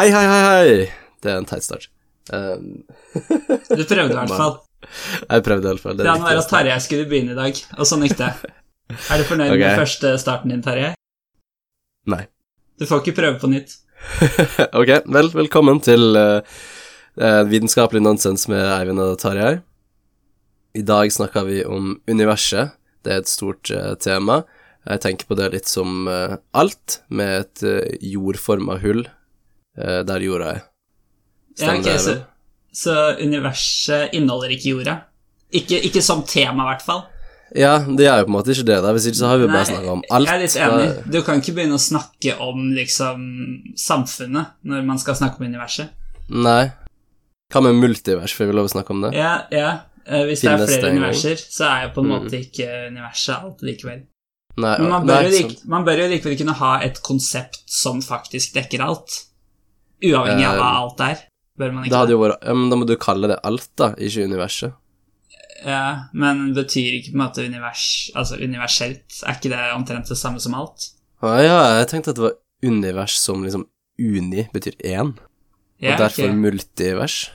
Hei, hei, hei, hei. Det er en teit start. Um, Du prøvde i hvert fall. jeg prøvde i hvert fall. Det Planen var at. Tarjei skulle begynne i dag, og sånn gikk det. Er du fornøyd okay. med første starten din, Tarjei? Nei. Du får ikke prøve på nytt. ok, vel, velkommen til uh, Vitenskapelig nonsens med Eivind og Tarjei. I dag snakker vi om universet. Det er et stort uh, tema. Jeg tenker på det litt som uh, alt, med et jordforma hull der jorda er. Ja, Stemmer ok, det, så, så universet inneholder ikke jorda? Ikke, ikke som tema, i hvert fall. Ja, det er jo på en måte ikke det, Der. Hvis ikke så har vi jo bare snakka om alt. Jeg er litt enig. Du kan ikke begynne å snakke om liksom samfunnet når man skal snakke om universet. Nei. Hva med multivers, får vi lov å snakke om det? Ja, ja. Hvis Hvis det er flere det universer, så er jo på en Mm. måte ikke universet alt likevel. Nei, Men man nei, jo man bør jo likevel kunne ha et konsept som faktisk dekker alt. Uavhengig av hva Eh, alt er. Bør man Det ikke det? vært ja, men Da må du kalle det alt, da, ikke universet. Ja, men betyr ikke på en måte univers Altså universelt? Er ikke det omtrent det samme som alt? Å ja, jeg tenkte at det var univers som liksom uni betyr én, Ja, og derfor okay. multivers.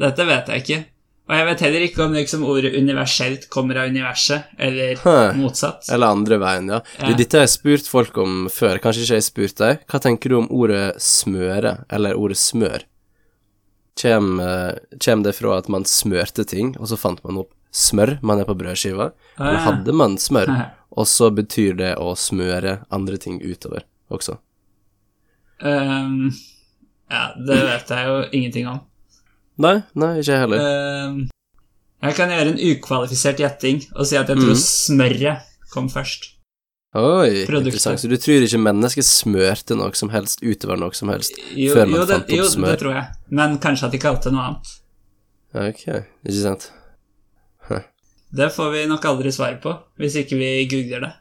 Dette vet jeg ikke. Og jeg vet heller ikke om liksom ordet universelt kommer av universet, eller Hæ. motsatt. Eller andre veien, ja. Ja. Du, dette har jeg spurt folk om før, kanskje ikke jeg har spurt deg. Hva tenker du om ordet smøre, eller ordet smør? Kjem, eh, kjem det fra at man smørte ting, og så fant man opp smør man er på brødskiva? Eller Ah. hadde man smør, Ja. og så betyr det å smøre andre ting utover også? Um, ja, det vet jeg jo ingenting om. Nei, nei, ikke jeg heller. Uh, jeg kan gjøre en ukvalifisert gjetting og si at jeg tror Mhm. smøret kom først. Oi, produktet. interessant. Så du tror ikke mennesket smørte noe som helst utover noe som helst Jo, før man jo, det, fant opp jo smør? det tror jeg. Men kanskje at de kalte det noe annet. Ok, ikke sant? Det får vi nok aldri svar på, hvis ikke vi googler det.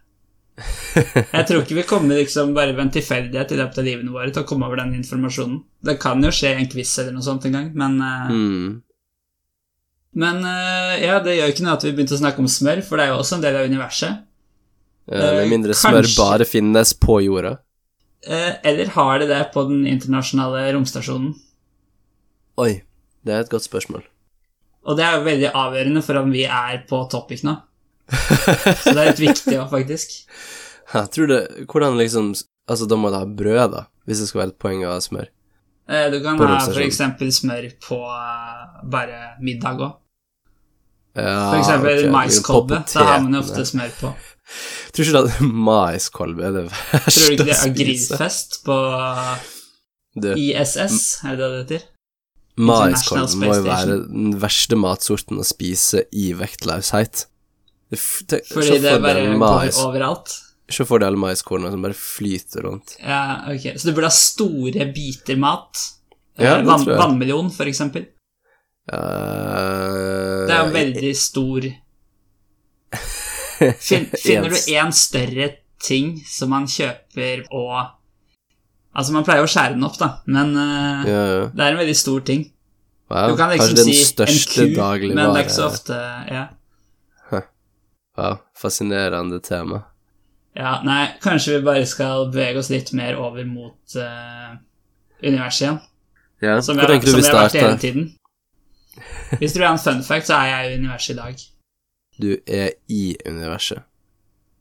Jeg tror ikke vi kommer liksom bare ved en tilfeldighet i løpet av livene våre til å komme over den informasjonen. Det kan jo skje i en quiz eller noe sånt en gang, men eh, Hmm. Men eh, ja, det gjør ikke noe at vi begynte å snakke om smør, for det er jo også en del av universet. Ja, Med mindre mindre smør bare finnes på jorda. Eh, eller har det det på den internasjonale romstasjonen? Oi, det er et godt spørsmål. Og det er jo veldig avgjørende for om vi er på topic nå. Så det er litt viktig òg, faktisk. Jeg tror det Hvordan liksom Altså, da må du ha brød, da, hvis det skal være et poeng å ha smør. Eh, Du kan ha for eksempel smør på eh, bare middag òg. Ja, For eksempel okay. maiskolbe. Da har man jo ofte smør på. Tror ikke at maiskolbe er det verste å spise. Tror du ikke det er grillfest på Du, ISS? Er det det det heter? maiskolbe må jo være den verste matsorten å spise i vektløshet. Det Fordi det bare går overalt. Se for deg alle maiskornene som bare flyter rundt. Ja, ok. Så du burde ha store biter mat. Ja, Eh, det Vann, tror jeg. vannmelon, for eksempel. Uh, Det er jo veldig stor fin, Finner du én større ting som man kjøper og Altså, man pleier å skjære den opp, da, men uh, ja, ja. det er en veldig stor ting. Wow, Du kan liksom si en ku, men det er ikke så ofte Ja. Wow, fascinerende tema. ja nei, kanskje vi bare skal bevege oss litt mer over mot uh, universet igjen. Ja, Som Hvor tenker du som vi vært hele tiden. Hvis du vil ha en fun fact, så er jeg i universet i dag. Du er i universet.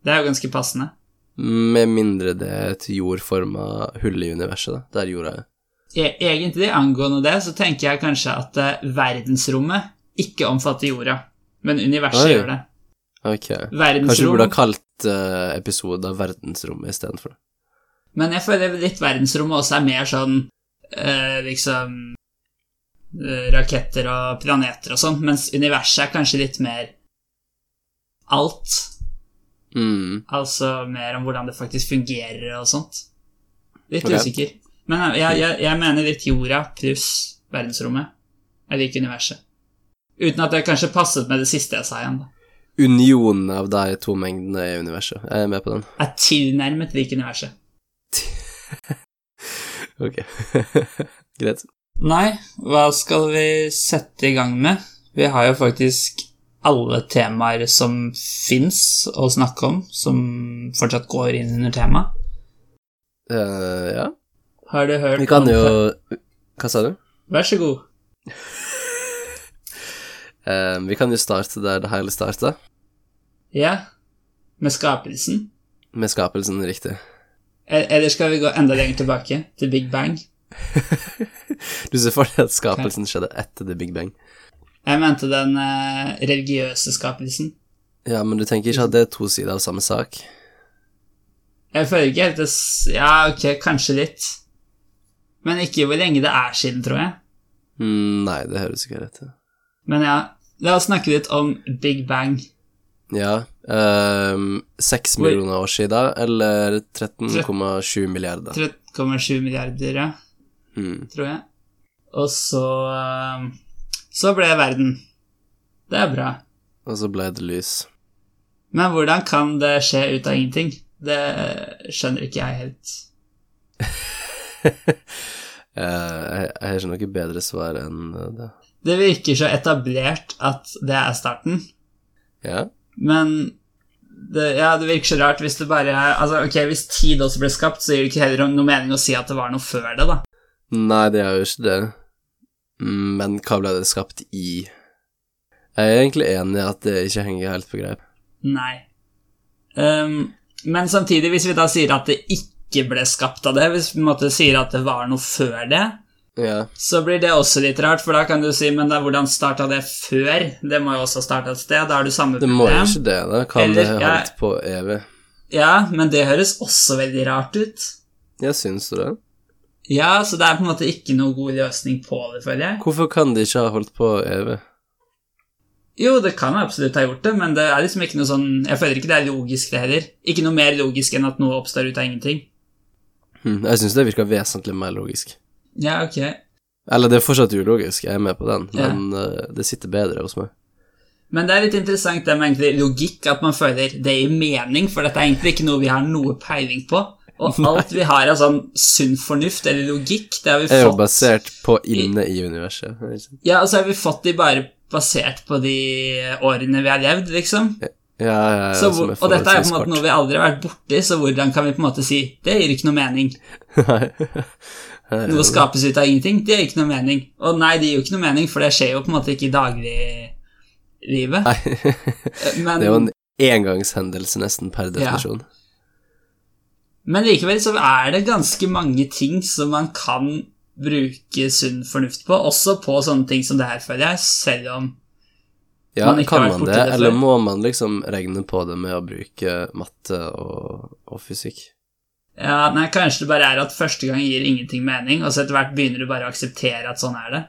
Det er jo ganske passende. Med mindre det er et jordforma hull i universet, da, der jorda er. Egentlig angående det, så tenker jeg kanskje at eh, verdensrommet ikke omfatter jorda, men universet Oi. gjør det. Ok. Kanskje du burde ha kalt uh, episoden Verdensrommet istedenfor. Men jeg føler litt verdensrommet også er mer sånn uh, liksom uh, raketter og planeter og sånn, mens universet er kanskje litt mer alt. Mm. Altså mer om hvordan det faktisk fungerer og sånt. Litt okay. usikker. Men eh, jeg, jeg, jeg mener litt jorda pluss verdensrommet Jeg liker universet. Uten at det kanskje passet med det siste jeg sa igjen. da. Unionen av de to mengdene i universet. Jeg er med på den. Er tilnærmet lik universet. Ok. Greit. Nei, hva skal vi sette i gang med? Vi har jo faktisk alle temaer som fins å snakke om, som fortsatt går inn under temaet. Uh, ja. Har du hørt Vi kan jo Hva sa du? Vær så god. Eh, vi kan jo starte der det hele starta, Ja, med skapelsen. med skapelsen, riktig. E- Eller skal vi gå enda lenger tilbake, til Big Bang? Du ser for deg at skapelsen skjedde etter The Big Bang. Jeg mente den eh, religiøse skapelsen. Ja, men du tenker ikke at det er to sider av samme sak? Jeg føler ikke helt det Ja, ok, kanskje litt. Men ikke hvor lenge det er siden, tror jeg. Mm, nei, det høres ikke rett ut. Men ja, la oss snakke litt om Big Bang. Ja ehm, Seks um, millioner år siden, eller 13,7 milliarder? 13,7 milliarder, ja, Mm. tror jeg. Og så eh, Så ble verden. Det er bra. Og så ble det lys. Men hvordan kan det skje ut av ingenting? Det skjønner ikke jeg helt. Eh, jeg, jeg har ikke noe bedre svar enn det. Det virker så etablert at det er starten, Ja? men det, ja, det virker så rart hvis det bare er Altså, ok, hvis tid også ble skapt, så gir det ikke heller noe mening å si at det var noe før det, da. Nei, det er jo ikke det. Men hva ble det skapt i? Jeg er egentlig enig i at det ikke henger helt på greip. Nei. Um, men samtidig, hvis vi da sier at det ikke ble skapt av det, hvis vi på en måte sier at det var noe før det, Ja. så blir det også litt rart, for da kan du si men da, hvordan starta det før? Det må jo også starte et sted, da er du samme Det må jo ikke det, da. Kan Eller, det holdt ja. på evig? Ja, men det høres også veldig rart ut. Ja, syns det? Ja, så det er på en måte ikke noe god løsning på det, føler jeg. Hvorfor kan de ikke ha holdt på evig? Jo, det kan absolutt ha gjort det, men det er liksom ikke noe sånn Jeg føler ikke det er logisk, det heller. Ikke noe mer logisk enn at noe oppstår ut av ingenting. Hm, jeg syns det virker vesentlig mer logisk. Ja, ok. Eller det er fortsatt ulogisk, jeg er med på den, Ja. men eh, det sitter bedre hos meg. Men det er litt interessant det med egentlig logikk, at man føler det gir mening, for dette er egentlig ikke noe vi har noe peiling på. Og alt vi har av sånn sunn fornuft eller logikk, det har vi er jo basert på inne i universet. Liksom. Ja, og så har vi fått de bare basert på de årene vi har levd, liksom. Ja, ja, ja, Så, som hvor, og dette er på en måte noe vi aldri har vært borti, så hvordan kan vi på en måte si det gir ikke noe mening? Noe skapes ut av ingenting, det gir ikke noe mening. Og nei, det gir jo ikke noe mening, for det skjer jo på en måte ikke i dagliglivet. Nei. Men, Det er jo en engangshendelse nesten per definisjon. men likevel så er det ganske mange ting som man kan bruke sunn fornuft på, også på sånne ting som det her, føler jeg, selv om Ja, Man ikke har vært borti det, det eller må man liksom regne på det med å bruke matte og, og fysikk? Ja, nei, kanskje det bare er at første gang gir ingenting mening, og så etter hvert begynner du bare å akseptere at sånn er det.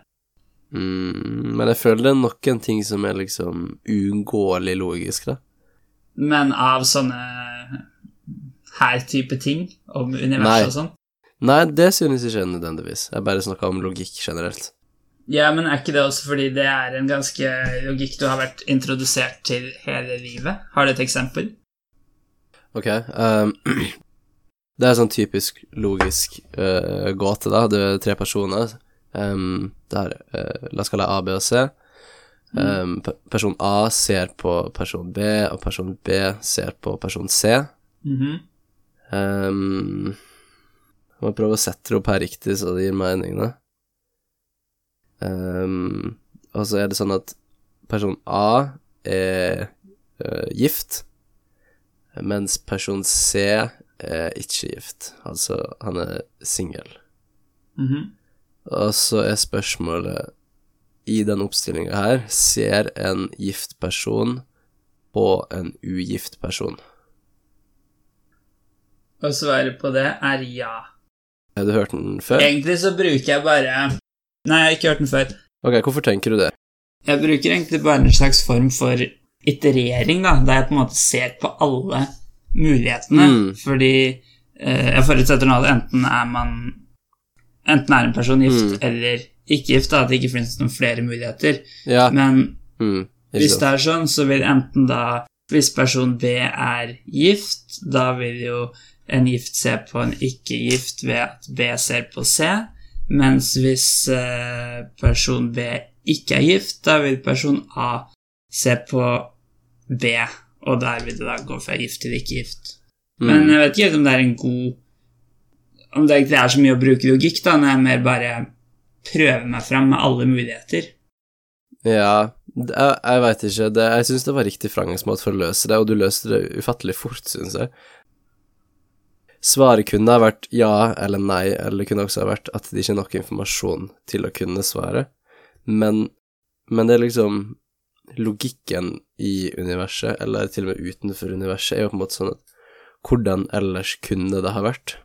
Mm, men jeg føler det er noen ting som er liksom uunngåelig logisk, da. Men av sånne her type ting, om Nei. universet og sånn. Nei, det synes jeg ikke nødvendigvis. Jeg bare snakker om logikk generelt. Ja, men er ikke det også fordi det er en ganske logikk du har vært introdusert til hele livet? Har du et eksempel? Ok. ehm, det er sånn typisk logisk uh, gåte, da. Det er tre personer. Um, der, uh, la oss kalle det A, B og C. Um, pe- person A ser på person B, og person B ser på person C. Mhm. Um, jeg må prøve å sette det opp her riktig, så det gir mening, da. Um, og så er det sånn at person A er uh, gift, mens person C er ikke gift. Altså, han er singel. Mhm. Og så er spørsmålet i den oppstillinga her Ser en gift person på en ugift person? Og svaret på det er ja. Har du hørt den før? Egentlig så bruker jeg bare Nei, jeg har ikke hørt den før. Ok, hvorfor tenker du det? Jeg bruker egentlig bare en slags form for iterering, da, der jeg på en måte ser på alle mulighetene. Mm. Fordi eh, jeg forutsetter nå at enten er man Enten er en person gift Mm. eller ikke gift, da, at det ikke finnes noen flere muligheter. Ja, Men mm, hvis det er sånn, så vil enten da Hvis person B er gift, da vil jo en gift se på en ikke-gift ved at B ser på C. Mens hvis eh, person B ikke er gift, da vil person A se på B, og der vil det da gå fra gift til ikke gift. Men Mm. jeg vet ikke om det er en god om det egentlig er så mye å bruke logikk, da, når jeg mer bare prøver meg fram med alle muligheter. Ja, jeg, jeg veit ikke. Det, jeg syns det var riktig framgangsmåte for å løse det, og du løste det ufattelig fort, syns jeg. Svaret kunne ha vært ja eller nei, eller det kunne også ha vært at det ikke er nok informasjon til å kunne svare. Men, men det er liksom Logikken i universet, eller til og med utenfor universet, er jo på en måte sånn at hvordan ellers kunne det ha vært?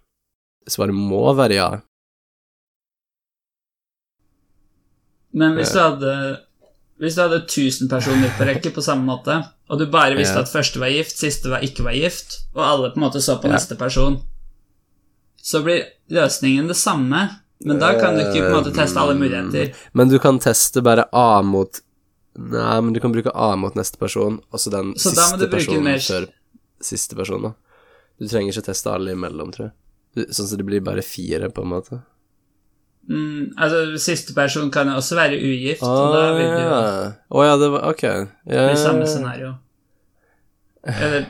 Svaret må være ja. Men hvis du hadde Hvis du hadde 1000 personer på rekke på samme måte, og du bare visste Ja. at første var gift, siste var ikke var gift, og alle på en måte så på Ja. neste person, så blir løsningen det samme, men da kan du ikke på en måte teste alle muligheter. Men du kan teste bare A mot Nei, men du kan bruke A mot neste person, og så den Så siste personen mer- før siste person, da. Du trenger ikke teste alle imellom, tror jeg. Du, sånn at det blir bare fire, på en måte. Mm, altså, siste person kan også være ugift, og da vil du jo ja. Å ja, det var Ok. Yeah. bli samme scenario. Eller,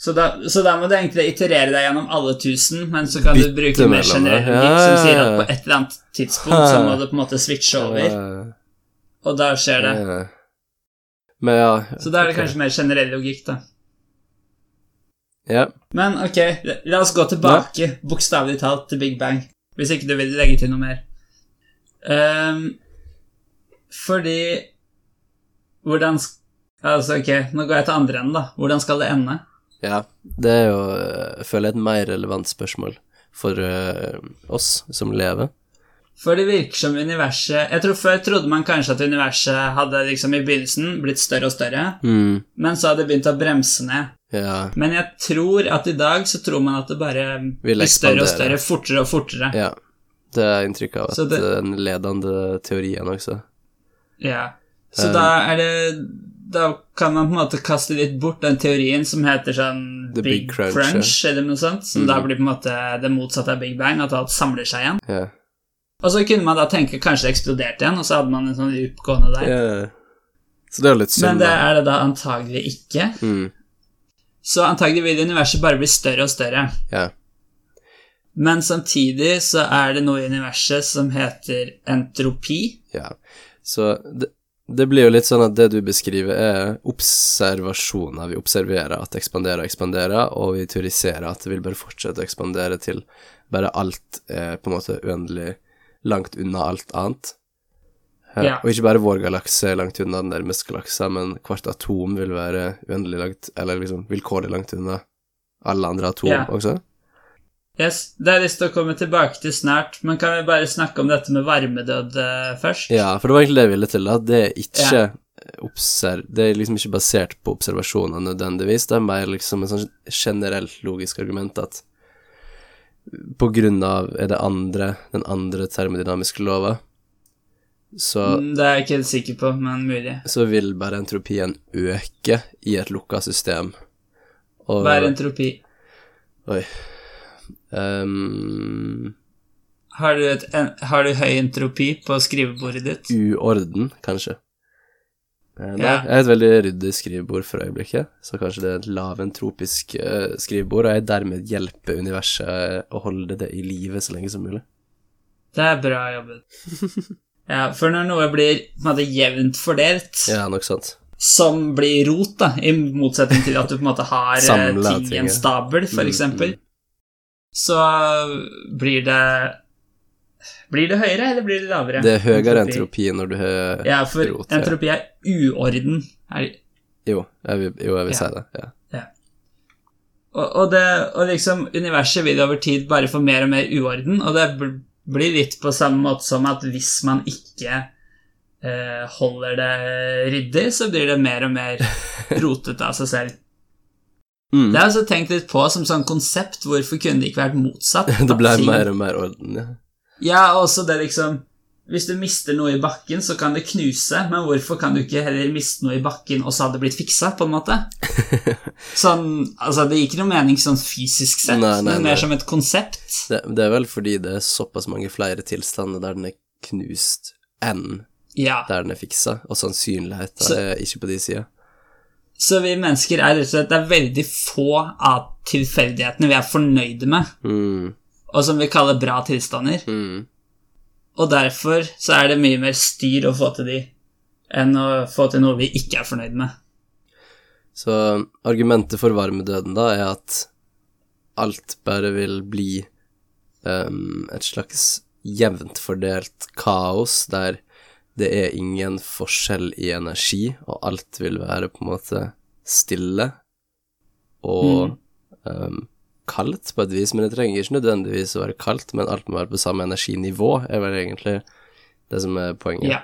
så, da, så da må du egentlig iterere deg gjennom alle tusen, men så kan Bytte du bruke mer generell det. logikk Ja, som ja, sier at på et eller annet tidspunkt så må du på en måte switche over, Ja, og da skjer det. ja. Men ja Så da er det ok. kanskje mer generell logikk, da. Ja. Men ok, la oss gå tilbake, bokstavelig talt, til Big Bang. Hvis ikke du vil legge til noe mer. Um, fordi Hvordan Altså, ok, nå går jeg til andre enden, da. Hvordan skal det ende? ja. Det er jo, eh, jeg føler, et mer relevant spørsmål for uh, oss som lever. For det virker som universet Jeg tror Før trodde man kanskje at universet hadde liksom i begynnelsen blitt større og større, Mm. men så hadde det begynt å bremse ned. Ja. Men jeg tror at i dag så tror man at det bare blir større og større, fortere og fortere. Ja. Det er inntrykk av at det det- den ledende teorien også. Ja. Så Um, da er det Da kan man på en måte kaste litt bort den teorien som heter sånn The Big, Big Crunch, Crunch, eller noe sånt, som Mm. da blir på en måte det motsatte av Big Bang, at alt samler seg igjen. Ja. Og så kunne man da tenke kanskje det eksploderte igjen, og så hadde man en sånn loop gående der. Yeah. Så det er litt Men det er det da antagelig ikke. Mm. Så antagelig vil universet bare bli større og større. Ja. Men samtidig så er det noe i universet som heter entropi. ja. Så det, det blir jo litt sånn at det du beskriver, er observasjoner. Vi observerer at det ekspanderer og ekspanderer, og vi teoriserer at det vil bare fortsette å ekspandere til bare alt er på en måte uendelig langt unna alt annet. Ja. Og ikke bare vår galakse er langt unna den nærmeste galaksa, men hvert atom vil være uendelig langt, eller liksom vilkårlig langt unna alle andre atom Ja. også. Yes, Det har jeg lyst til å komme tilbake til snart, men kan vi bare snakke om dette med varmedød eh, først? Ja, for det var egentlig det jeg ville til, at det er ikke obser... Det er liksom ikke basert på observasjoner nødvendigvis, det er mer liksom et sånn generelt logisk argument at på grunn av er det andre, den andre termodynamiske lova, så, Mm, Det er jeg ikke helt sikker på, men mulig. så vil bare entropien øke i et lukka system. Og Hva er entropi? Oi. um, Har du, et, har du høy entropi på skrivebordet ditt? uorden, kanskje. Eh, Nei, Ja. jeg har et veldig ryddig skrivebord for øyeblikket, så kanskje det er et laventropisk uh, skrivebord, og jeg dermed hjelper universet eh, å holde det i live så lenge som mulig. Det er bra jobbet. Ja, for når noe blir på en måte jevnt fordelt, Ja, nok sant. som blir rot, da, i motsetning til at du på en måte har ting i en stabel, for Mm, eksempel, mm. så blir det Blir det høyere, eller blir det lavere? Det er høyere entropi når du har Ja, for rot, ja. entropi er uorden. Er, Jo, jeg vil, jo, jeg vil Ja. si det. Ja. og, og, det, og liksom, universet vil over tid bare få mer og mer uorden, og det blir litt på samme måte som at hvis man ikke eh, holder det ryddig, så blir det mer og mer rotete av seg selv. Mm. Det har jeg altså tenkt litt på som sånn konsept, hvorfor kunne det ikke vært motsatt? Det ble mer og mer orden, ja. Ja, også det liksom Hvis du mister noe i bakken, så kan det knuse, men hvorfor kan du ikke heller miste noe i bakken, og så hadde det blitt fiksa, på en måte? Sånn, altså Det gir ikke noe mening sånn fysisk sett, Nei, nei, men nei. mer som et konsept. Det, det er vel fordi det er såpass mange flere tilstander der den er knust, enn Ja. der den er fiksa, og sannsynligheten Så- er ikke på de sida. Så vi mennesker er rett og slett Det er veldig få av tilfeldighetene vi er fornøyde med. Mm. Og som vi kaller bra tilstander. Mm. Og derfor så er det mye mer styr å få til de enn å få til noe vi ikke er fornøyd med. Så argumentet for varmedøden da er at alt bare vil bli um, et slags jevnt fordelt kaos der det er ingen forskjell i energi, og alt vil være på en måte stille og um, kaldt på et vis, men det trenger ikke nødvendigvis å være kaldt, men alt må være på samme energinivå, er vel egentlig det som er poenget. Ja.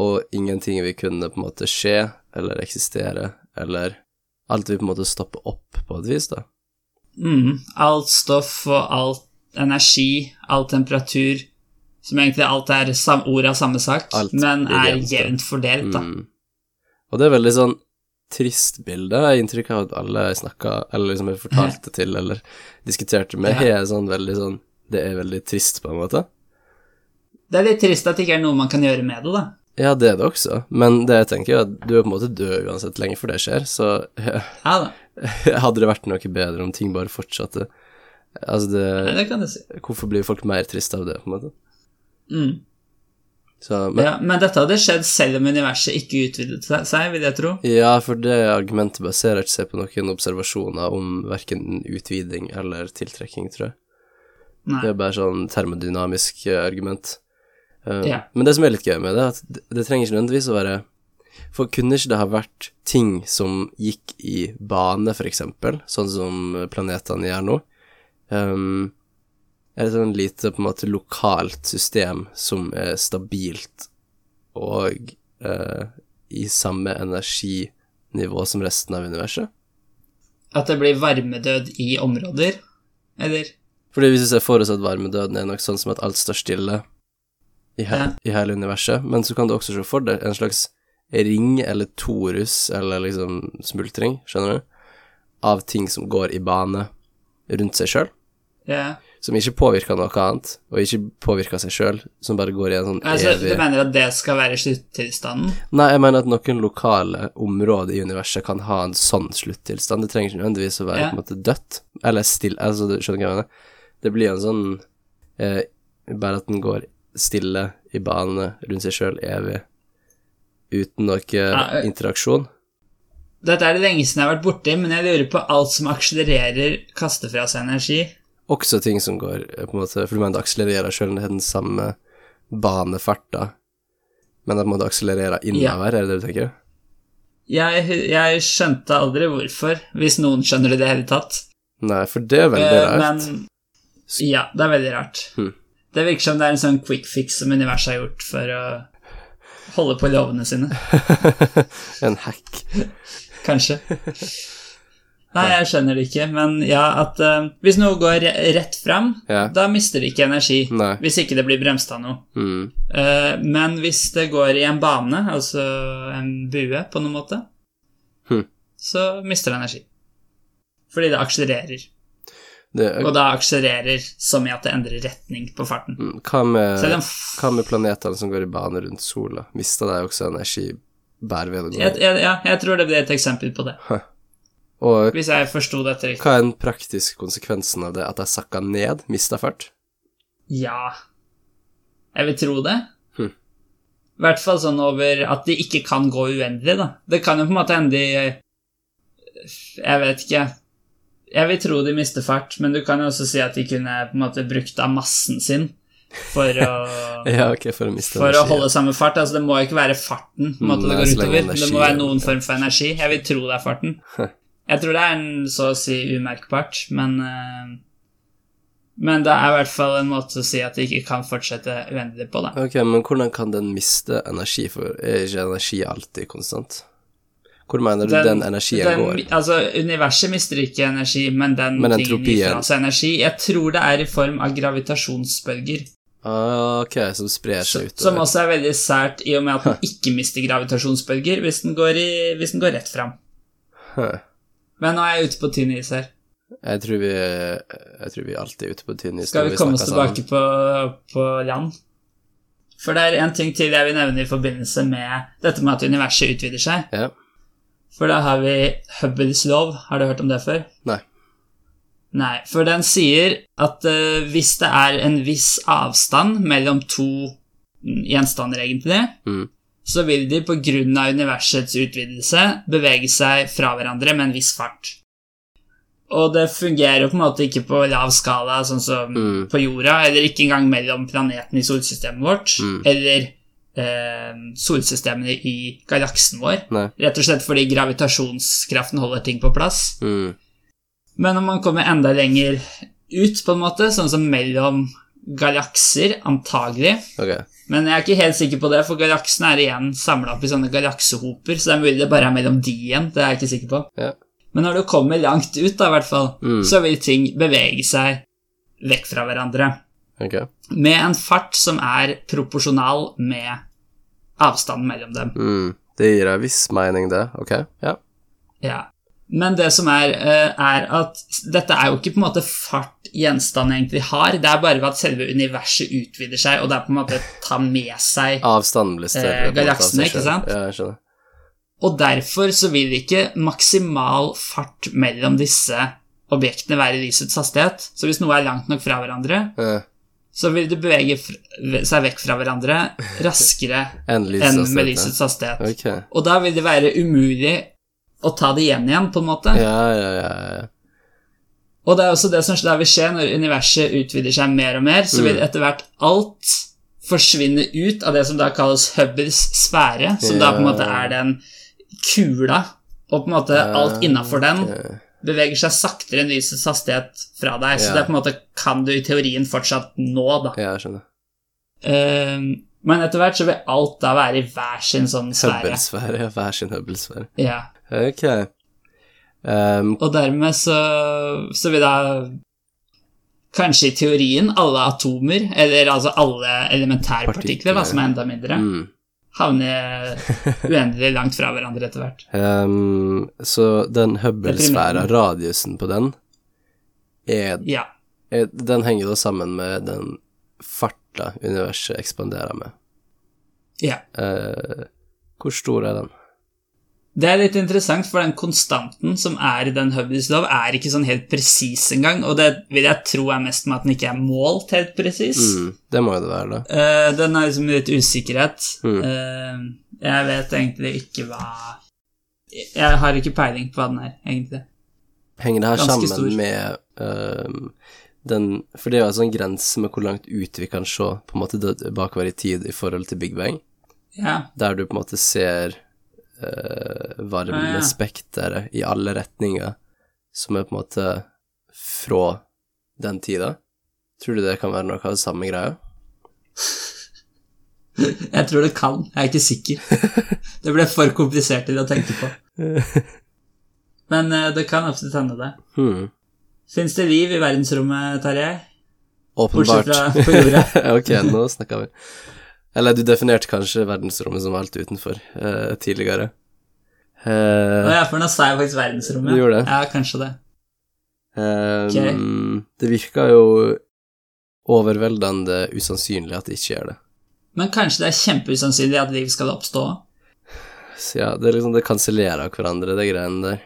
Og ingenting vil kunne på en måte skje eller eksistere, eller alt vil på en måte stoppe opp på et vis, da. Mm. Alt stoff og alt energi, all temperatur Som egentlig alt er sam ord av samme sak, Alt men er jevnt fordelt, da. Mm. Og det er veldig sånn trist bilde. Jeg har inntrykk av at alle jeg snakka, eller liksom jeg fortalte til, eller diskuterte med, Ja. har sånn veldig sånn Det er veldig trist, på en måte. Det er litt trist at det ikke er noe man kan gjøre med det, da. Ja, det er det også, men det jeg tenker er at du er på en måte død uansett lenge før det skjer, så Ja hadde det vært noe bedre om ting bare fortsatte. Altså, det det kan du si. Hvorfor blir folk mer triste av det, på en måte? Mm. Så, men, Ja, men dette hadde skjedd selv om universet ikke utvidet seg, vil jeg tro. Ja, for det argumentet baserer seg på noen observasjoner om verken utviding eller tiltrekking, tror jeg. Nei. Det er bare sånn termodynamisk eh, argument. Uh, Ja. Men det som er litt gøy med det, er at det, det trenger ikke nødvendigvis å være For kunne ikke det ha vært ting som gikk i bane, for eksempel, sånn som planetene gjør nå? Um, er det sånn lite på en måte lokalt system som er stabilt og eh, i samme energinivå som resten av universet? At det blir varmedød i områder, eller? Fordi hvis vi ser for oss at varmedøden er nok sånn som at alt står stille i, he Ja. i hele universet, men så kan du også se for deg en slags ring eller torus eller liksom smultring, skjønner du, av ting som går i bane rundt seg sjøl, Ja. Som ikke påvirker noe annet, og ikke påvirker seg sjøl, som bare går i en sånn Altså, evig du mener at det skal være sluttilstanden? Nei, jeg mener at noen lokale områder i universet kan ha en sånn sluttilstand. Det trenger ikke nødvendigvis å være Ja. på en måte dødt, eller stille Altså, du skjønner hva jeg mener? Det blir en sånn eh, Bare at den går stille i bane rundt seg sjøl evig, uten noe Ja, eh. interaksjon. Dette er det lenge siden jeg har vært borti, men jeg lurer på alt som akselererer, kaster fra seg energi. Også ting som går eh, på en måte For du mener det akselererer selv om det er den samme banefarta, men det på akselererer innover, er det det du tenker? Jeg, jeg skjønte aldri hvorfor, hvis noen skjønner det i det hele tatt. Nei, for det er veldig Eh, rart. Men ja, det er veldig rart. Hmm. Det virker som det er en sånn quick fix som universet har gjort for å holde på lovene sine. en hack. Kanskje. Nei, jeg skjønner det ikke, men ja, at uh, hvis noe går rett fram, Ja. da mister det ikke energi. Nei. Hvis ikke det blir bremst av noe. Mm. Uh, men hvis det går i en bane, altså en bue på noen måte, Hm. så mister det energi. Fordi det akselererer. Det, Og da akselererer som i at det endrer retning på farten. Mm, Hva med, Så er det en f- hva med planetene som går i bane rundt sola? Mister de også energi bare ved gå? jeg, jeg, ja, jeg tror det blir et eksempel på det. Og Hvis jeg forsto dette riktig. hva er den praktiske konsekvensen av det? At jeg sakka ned? Mista fart? Ja Jeg vil tro det. Hm. I hvert fall sånn over at de ikke kan gå uendelig, da. Det kan jo på en måte hende de Jeg vet ikke. Jeg vil tro de mister fart, men du kan jo også si at de kunne på en måte brukt av massen sin for å Ja, ok, for å For å holde holde samme fart. Altså, det må ikke være farten måte, Nei, det går utover. energi Det må være noen form for energi. Jeg vil tro det er farten. Jeg tror det er en så å si umerkbart, men eh, Men det er i hvert fall en måte å si at det ikke kan fortsette uendelig på, da. Ok, men hvordan kan den miste energi, for er ikke energi alltid konstant? Hvor mener du den, energien den- går? Altså, universet mister ikke energi, men den, Men tingen gir fra seg energi. Jeg tror det er i form av gravitasjonsbølger, Ah, ok, som sprer seg som også er veldig sært i og med at den ikke mister gravitasjonsbølger hvis den går, i, hvis den går rett fram. Huh. Men nå er jeg ute på tynn is her. Jeg tror vi Jeg tror vi alltid er ute på tynn is Skal vi, vi komme oss tilbake på, på land? For det er en ting til jeg vil nevne i forbindelse med dette med at universet utvider seg. Ja. For da har vi Hubbles lov. Har du hørt om det før? Nei. Nei, for den sier at uh, hvis det er en viss avstand mellom to gjenstander, egentlig, Mm. Så vil de av universets utvidelse bevege seg fra hverandre med en viss fart. Og det fungerer jo på en måte ikke på lav skala, sånn som Mm. på jorda, eller ikke engang mellom planetene i solsystemet vårt, Mm. eller eh, solsystemene i galaksen vår. Nei. Rett og slett fordi gravitasjonskraften holder ting på plass. Mm. Men om man kommer enda lenger ut, på en måte, sånn som mellom galakser, antagelig Okay. Men jeg er ikke helt sikker på det, for galaksene er igjen samla opp i sånne galaksehoper, så det er mulig det bare er mellom de igjen. Det er jeg ikke sikker på. Ja. Men når du kommer langt ut, da, i hvert fall, Mm. så vil ting bevege seg vekk fra hverandre. Okay. Med en fart som er proporsjonal med avstanden mellom dem. Mm. Det gir deg viss mening, det. Ok. Ja. Ja. Men det som er, eh, er at dette er jo ikke på en måte fart gjenstanden egentlig har, det er bare ved at selve universet utvider seg, og det er på en måte ta med seg Avstanden blir større. Eh, galaksene, ikke sant? Ja, jeg skjønner. Og derfor så vil ikke maksimal fart mellom disse objektene være lysets hastighet. Så hvis noe er langt nok fra hverandre, ja. så vil det bevege seg vekk fra hverandre raskere enn med lysets hastighet. Okay. Og da vil det være umulig å ta det igjen igjen, på en måte. Ja, ja, ja. ja. Og det er også det som vil skje når universet utvider seg mer og mer, så vil Mm. etter hvert alt forsvinne ut av det som da kalles Hubbers sfære, som da på en måte er den kula, og på en måte alt innafor den beveger seg saktere enn lysets hastighet fra deg, så det er på en måte kan du i teorien fortsatt nå, da. Ja, jeg skjønner. Ehm, men etter hvert så vil alt da være i hver sin sånn sfære. Hubble-sfære. Ja, hver sin Hubble-sfære. Ja. Ok. Um, Og dermed så, så vil da Kanskje i teorien alle atomer, eller altså alle elementærpartikler, da, som er enda mindre, mm. havne uendelig langt fra hverandre etter hvert. um, så den Hubble-sfæra, radiusen på den, er, Ja. er Den henger da sammen med den farta universet ekspanderer med. ja. Uh, hvor stor er den? Det er litt interessant, for den konstanten som er i den Hubbys-lov er ikke sånn helt presis engang, og det vil jeg tro er mest med at den ikke er målt helt presis. Mm, det må jo det være, da. Uh, den har liksom litt usikkerhet. Mm. Uh, jeg vet egentlig ikke hva Jeg har ikke peiling på hva den er, egentlig. Henger det her Ganske sammen stor. med uh, den For det er jo en sånn grense med hvor langt ut vi kan se på en måte bakover i tid i forhold til Big Bang, Ja. der du på en måte ser varmespekteret i alle retninger, som er på en måte fra den tida. Tror du det kan være noe av det samme greia? Jeg tror det kan. Jeg er ikke sikker. Det ble for komplisert til å tenke på. Men eh, det kan absolutt hende, det. Hmm. Fins det liv i verdensrommet, Tarjei? Åpenbart. Bortsett fra på jorda. ok, nå snakker vi. Eller du definerte kanskje verdensrommet som alt utenfor eh, tidligere. Eh, ja, for nå sa jeg faktisk verdensrommet. Du gjorde det. Ja, kanskje det. ehm, Det virker jo overveldende usannsynlig at det ikke gjør det. Men kanskje det er kjempeusannsynlig at liv skal oppstå? Så ja, det er liksom det kansellerer hverandre, de greiene der.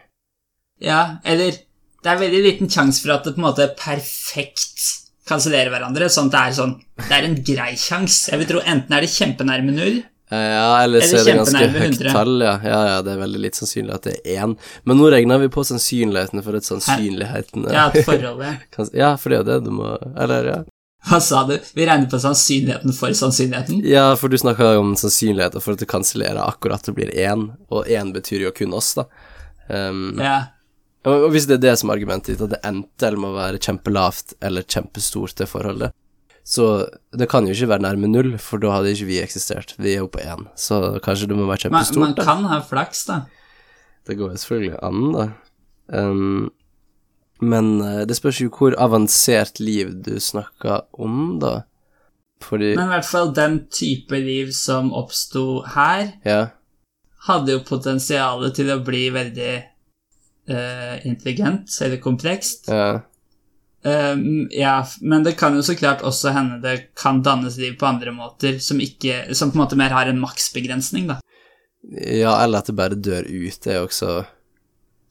Ja, eller Det er veldig liten sjanse for at det på en måte er perfekt kansellerer hverandre, sånn at det er sånn Det er en grei sjanse. Jeg vil tro enten er det kjempenærme null, Eh, Ja, eller så er det ganske høyt tall, ja. ja. Ja, det er veldig litt sannsynlig at det er én. Men nå regner vi på sannsynlighetene for at sannsynlighetene ja, et forhold ja. Ja, for det er jo det du må Eller, ja. Hva sa du? Vi regner på sannsynligheten for sannsynligheten? Ja, for du snakka om sannsynligheten for at du kansellerer akkurat det blir én, og én betyr jo kun oss, da. Um, Ja. Og hvis det er det som er argumentet ditt, at det enten må være kjempelavt eller kjempestort, det forholdet, så det kan jo ikke være nærme null, for da hadde ikke vi eksistert. Vi er jo på én, så kanskje det må være kjempestort. Men man kan ha flaks, da. Det går jo selvfølgelig an, da. Um, men eh, det spørs jo hvor avansert liv du snakker om, da. Fordi Men i hvert fall den type liv som oppsto her, Ja. hadde jo potensialet til å bli veldig eh, intelligent eller komplekst. ja. Um, ja, men det kan jo så klart også hende det kan dannes liv på andre måter som, ikke, som på en måte mer har en maksbegrensning, da. Ja, eller at det bare dør ut, det er jo også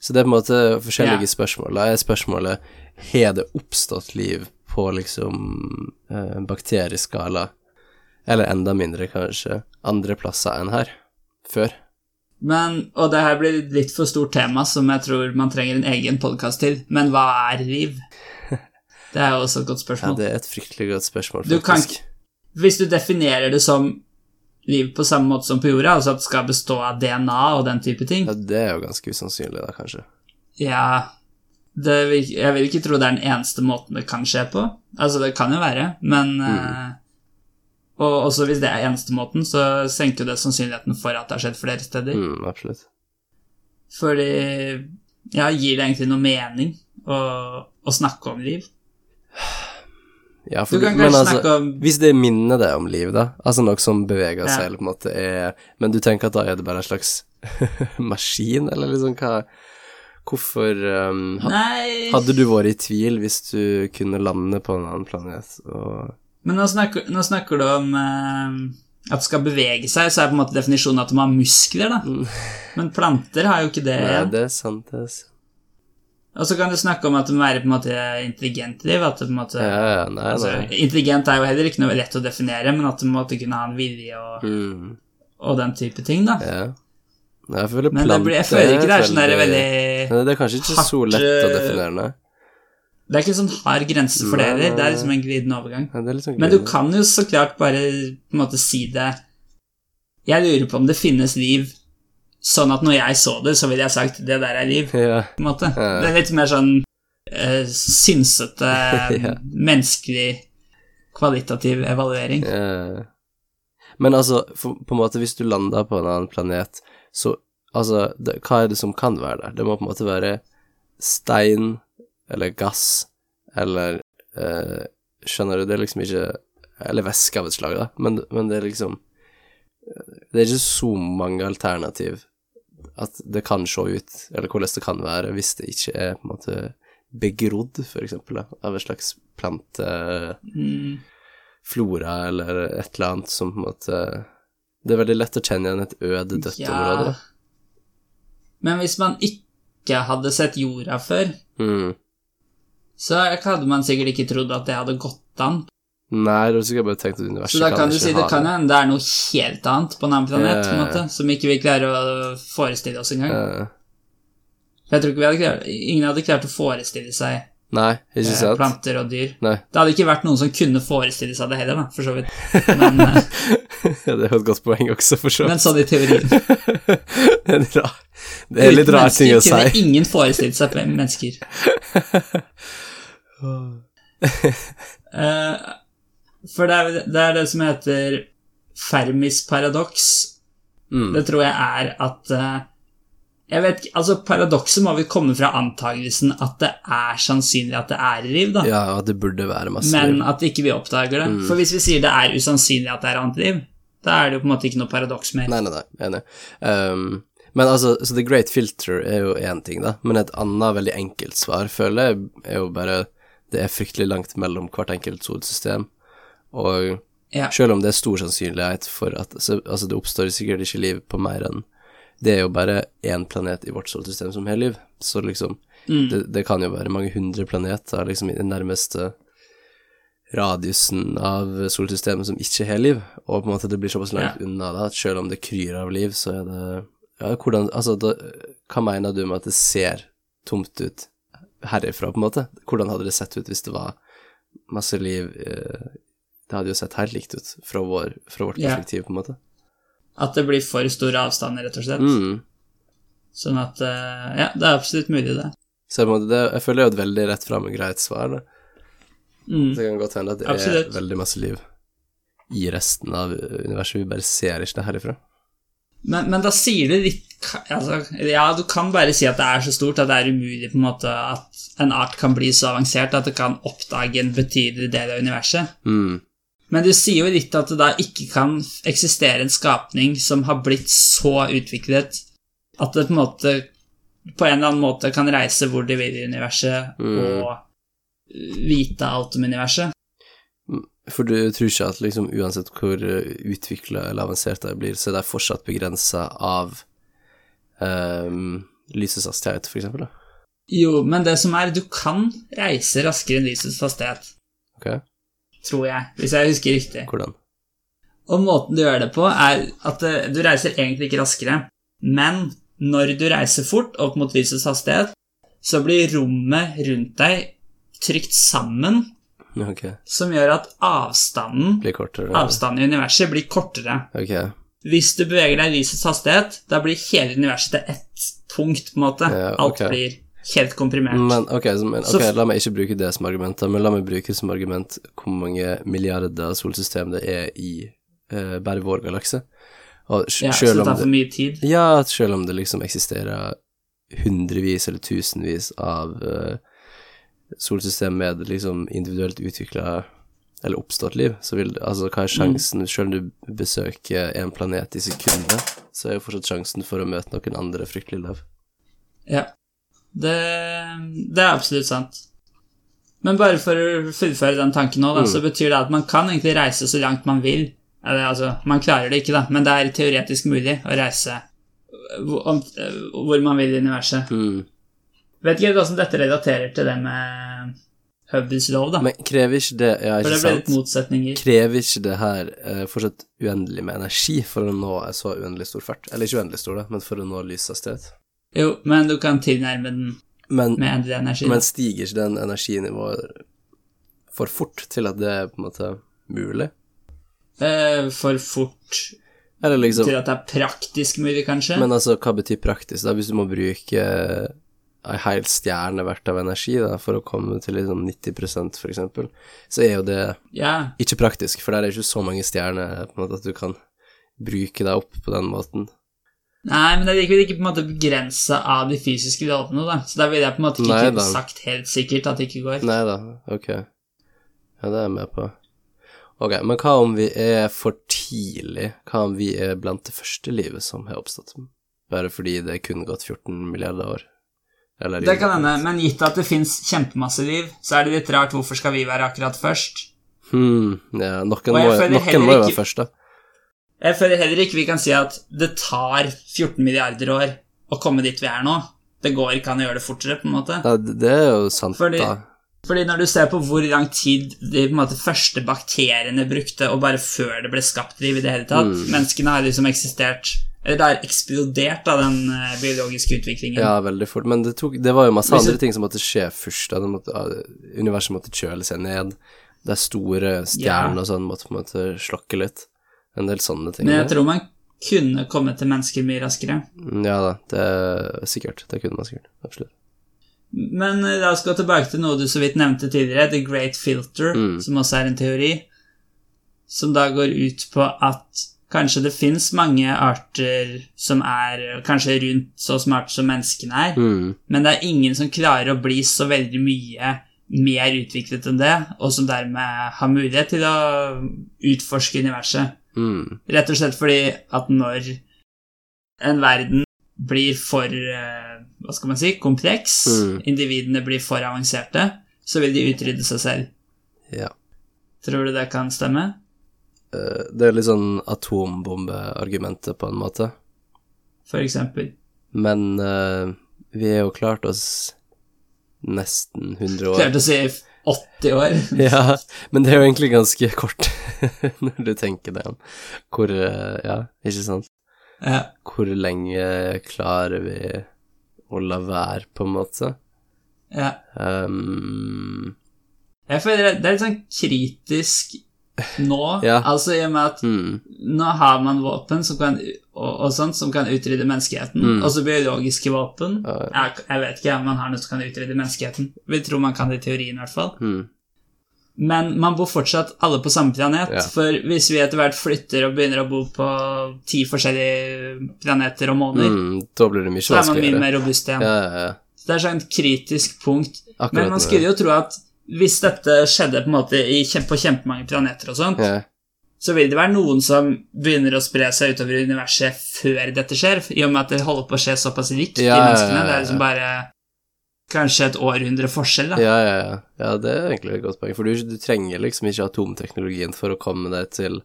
Så det er på en måte forskjellige Ja. spørsmål. Da er spørsmålet har det oppstått liv på liksom eh, bakterieskala, eller enda mindre, kanskje, andre plasser enn her, før? Men, og det her blir litt for stort tema som jeg tror man trenger en egen podkast til, men hva er liv? Det er jo også et godt spørsmål. Ja, det er et fryktelig godt spørsmål, Du kan faktisk. Hvis du definerer det som liv på samme måte som på jorda, altså at det skal bestå av DNA og den type ting, Ja, det er jo ganske usannsynlig, da, kanskje. ja det, vil- Jeg vil ikke tro det er den eneste måten det kan skje på. Altså, det kan jo være, men eh, Og også hvis det er eneste måten, så senker jo det sannsynligheten for at det har skjedd flere steder. Mm, absolutt. Fordi Ja, gir det egentlig noe mening å, å snakke om liv? Ja, Du kan kanskje altså, snakke om Hvis det minner deg om liv, da, altså noe som beveger seg, Ja. eller på en måte er Men du tenker at da er det bare en slags maskin, eller liksom hva Hvorfor um, ha, Hadde du vært i tvil hvis du kunne lande på en annen planet og Men nå snakker, nå snakker du om eh, at det skal bevege seg, så er på en måte definisjonen at de har muskler, da. Men planter har jo ikke det. Nei, det er sant, det. er sant. Og så kan du snakke om at det må være på en måte intelligent liv. At det på en måte Ja, ja, nei, altså, nei. Intelligent er jo heller ikke noe lett å definere, men at det måtte kunne ha en vilje og, Mm, og den type ting, da. ja. Jeg føler Men det blir, jeg føler ikke det er sånn der veldig Nei, Det er kanskje ikke så lett å eh, definere, nei. Det er ikke sånn hard grense for det heller. Det er liksom en glidende overgang. Ja, liksom Men du kan jo så klart bare på en måte si det Jeg lurer på om det finnes liv sånn at når jeg så det, så ville jeg sagt 'det der er liv'. Ja, på en måte. Ja. Det er litt mer sånn uh, synsete, menneskelig, kvalitativ evaluering. Men altså, for, på en måte, hvis du lander på en annen planet, så Altså, det, hva er det som kan være der? Det må på en måte være stein eller gass eller eh, Skjønner du? Det er liksom ikke Eller væske av et slag, da, men, men det er liksom Det er ikke så mange alternativ at det kan se ut, eller hvordan det kan være, hvis det ikke er på en måte begrodd, for eksempel, da, av en slags plante Mm. flora eller et eller annet som på en måte Det er veldig lett å kjenne igjen et øde, dødt Ja. område. da. Men hvis man ikke hadde sett jorda før, Mm. Så hadde man sikkert ikke trodd at det hadde gått an. Nei, du har sikkert bare tenkt at universet Så da kan du si det kan hende det er noe helt annet på en annen planet, på en måte, som ikke vi klarer å forestille oss engang. Yeah. Jeg tror ikke vi hadde klart, Ingen hadde klart å forestille seg nei, ikke eh, sant? planter og dyr. Nei. Det hadde ikke vært noen som kunne forestille seg det heller, da, for så vidt. Men, eh, Ja, det er et godt poeng også, for så vidt. men sånn i teorien. det er det er litt Uten rar ting å mennesker kunne si. ingen forestilt seg mennesker. Eh, for det er, det er det som heter Fermis paradoks. Mm. Det tror jeg er at eh, Jeg vet ikke, altså Paradokset må vel komme fra antagelsen at det er sannsynlig at det er riv. da. Ja, at det burde være masse men liv. at ikke vi oppdager det. Mm. For hvis vi sier det er usannsynlig at det er annet liv, da er det jo på en måte ikke noe paradoks mer. Nei, nei, nei, enig. Um, men altså, så The Great Filter er jo én ting, da, men et annet veldig enkelt svar, føler jeg, er jo bare Det er fryktelig langt mellom hvert enkelt solsystem, og Ja. selv om det er stor sannsynlighet for at så, Altså, det oppstår sikkert ikke liv på mer enn Det er jo bare én planet i vårt solsystem som har liv, så liksom Mm. det, det kan jo være mange hundre planeter liksom i den nærmeste radiusen av solsystemet som ikke har liv, og på en måte det blir såpass langt unna da, at selv om det kryr av liv, så er det Ja, hvordan Altså, da, hva mener du med at det ser tomt ut herifra, på en måte? Hvordan hadde det sett ut hvis det var masse liv eh, Det hadde jo sett helt likt ut fra, vår, fra vårt perspektiv, på en måte. At det blir for store avstander, rett og slett. Mm. Sånn at eh, Ja, det er absolutt mulig, det. Så jeg, det, jeg føler det er et veldig rett fram og greit svar, da. Mm. Det kan godt hende at det Absolutt. er veldig masse liv i resten av universet, vi bare ser ikke det herifra. Men, men da sier du litt altså, Ja, du kan bare si at det er så stort at det er umulig på en måte at en art kan bli så avansert at det kan oppdage en betydelig del av universet. Mm. Men du sier jo litt at det da ikke kan eksistere en skapning som har blitt så utviklet at det på en måte på en eller annen måte kan reise hvor de vil i universet Mm. og vite alt om universet. For du tror ikke at liksom uansett hvor utvikla eller avansert de blir, så er de fortsatt begrensa av ehm, lysets hastighet, eksempel? Jo, men det som er, du kan reise raskere enn lysets hastighet, Ok, tror jeg, hvis jeg husker riktig. hvordan? Og måten du gjør det på, er at eh, du reiser egentlig ikke raskere, men når du reiser fort opp mot lysets hastighet, så blir rommet rundt deg trykt sammen, Ok, som gjør at avstanden, blir kortere. avstanden i universet blir kortere. Ok, Hvis du beveger deg i lysets hastighet, da blir hele universet til ett punkt, på en måte. Ja, Alt blir helt komprimert. men, ok, så, men, Så la meg ikke bruke det som argument, men la meg bruke som argument hvor mange milliarder solsystem det er i uh, bare vår galakse. Og ja, så det tar for mye tid. Ja, selv om det liksom eksisterer hundrevis eller tusenvis av uh, solsystem med liksom individuelt utvikla eller oppstått liv, så vil altså hva er sjansen Selv om du besøker en planet i sekundet, så er jo fortsatt sjansen for å møte noen andre fryktelig lav. Ja. Det, det er absolutt sant. Men bare for å fullføre den tanken nå, da, Mm. så betyr det at man kan egentlig reise så langt man vil. Eller, altså, man klarer det ikke, da, men det er teoretisk mulig å reise hvor, om, hvor man vil i universet. Mm. Vet ikke hvordan dette relaterer til det med Hubbles lov, da. Men krever ikke det Ja, for det ble litt motsetninger. Krever ikke det her uh, fortsatt uendelig med energi for å nå så uendelig stor fart? Eller ikke uendelig stor, da, men for å nå lyshastighet? Jo, men du kan tilnærme den Men med endelig energi. Men stiger ikke den energinivået for fort til at det er på en måte mulig? Uh, for fort Eller liksom til at det er praktisk mulig, kanskje. Men altså, hva betyr praktisk, da? Hvis du må bruke ei hel stjerne verdt av energi da, for å komme til liksom 90% for eksempel, så er jo det yeah. ikke praktisk, for der er ikke så mange stjerner på en måte at du kan bruke deg opp på den måten. Nei, men det er likevel ikke på en måte begrensa av de fysiske lovene, da. Så da ville jeg på en måte ikke Nei sagt helt sikkert at det ikke går. Nei da, ok. Ja, det er jeg med på. Ok, men hva om vi er for tidlig? Hva om vi er blant det første livet som har oppstått? Bare fordi det kun gått 14 milliarder år? Eller Det kan hende, men gitt at det fins kjempemasse liv, så er det litt rart hvorfor skal vi være akkurat først? Hmm, ja, noen må, noen må jo være ikke- først, da. Jeg føler heller ikke vi kan si at det tar 14 milliarder år å komme dit vi er nå. Det går ikke an å gjøre det fortere, på en måte. Ja, det er jo sant, Fordi- da. Fordi når du ser på hvor lang tid de måte, første bakteriene brukte, og bare før det ble skapt liv i det hele tatt Mm. Menneskene har liksom eksistert Eller det har eksplodert av den eh, biologiske utviklingen. Ja, veldig fort. Men det, tok, det var jo masse andre ting som måtte skje først. Måtte, ja, universet måtte kjøle seg ned. Det er store stjerner Ja. og sånn måtte på en måte slokke litt. En del sånne ting. Men jeg tror man kunne komme til mennesker mye raskere. Mm, Ja da, det er sikkert. Det kunne man sikkert. Absolutt. Men eh, la oss gå tilbake til noe du så vidt nevnte tidligere, The Great Filter, Mm. som også er en teori, som da går ut på at kanskje det fins mange arter som er kanskje rundt så smarte som menneskene er, Mm. men det er ingen som klarer å bli så veldig mye mer utviklet enn det, og som dermed har mulighet til å utforske universet. Mm. Rett og slett fordi at når en verden blir for eh, hva skal man si, kompleks, Mm. individene blir for avanserte, så vil de utrydde seg selv. Ja. Tror du det kan stemme? Eh, Det er litt sånn atombombeargumentet, på en måte. For eksempel. Men uh, vi har jo klart oss nesten 100 år. Klart å si 80 år. Ja, men det er jo egentlig ganske kort, når du tenker deg om. Hvor eh, Ja, ikke sant? Ja. Hvor lenge klarer vi å la være, på en måte? ja. Um, Jeg føler det er litt sånn kritisk nå, Ja. altså i og med at mm, nå har man våpen som kan, og, og sånt som kan utrydde menneskeheten. Mm. Også biologiske våpen. Ja. Jeg, jeg vet ikke om man har noe som kan utrydde menneskeheten. Vi tror man kan det i teorien, i hvert fall. mm, Men man bor fortsatt alle på samme planet. Ja. For hvis vi etter hvert flytter og begynner å bo på ti forskjellige planeter og måneder, mm, så er man mye mer robust igjen. Ja, ja, ja. Så det er sånn et kritisk punkt. Akkurat Men man skulle jo tro at hvis dette skjedde på en måte i, kjem- på kjempemange planeter og sånt, ja. så vil det være noen som begynner å spre seg utover universet før dette skjer, i og med at det holder på å skje såpass likt, Ja, i menneskene. Det er liksom bare kanskje et århundre forskjell, da. Ja, ja, ja. ja, det er egentlig et godt poeng. For du, du trenger liksom ikke atomteknologien for å komme deg til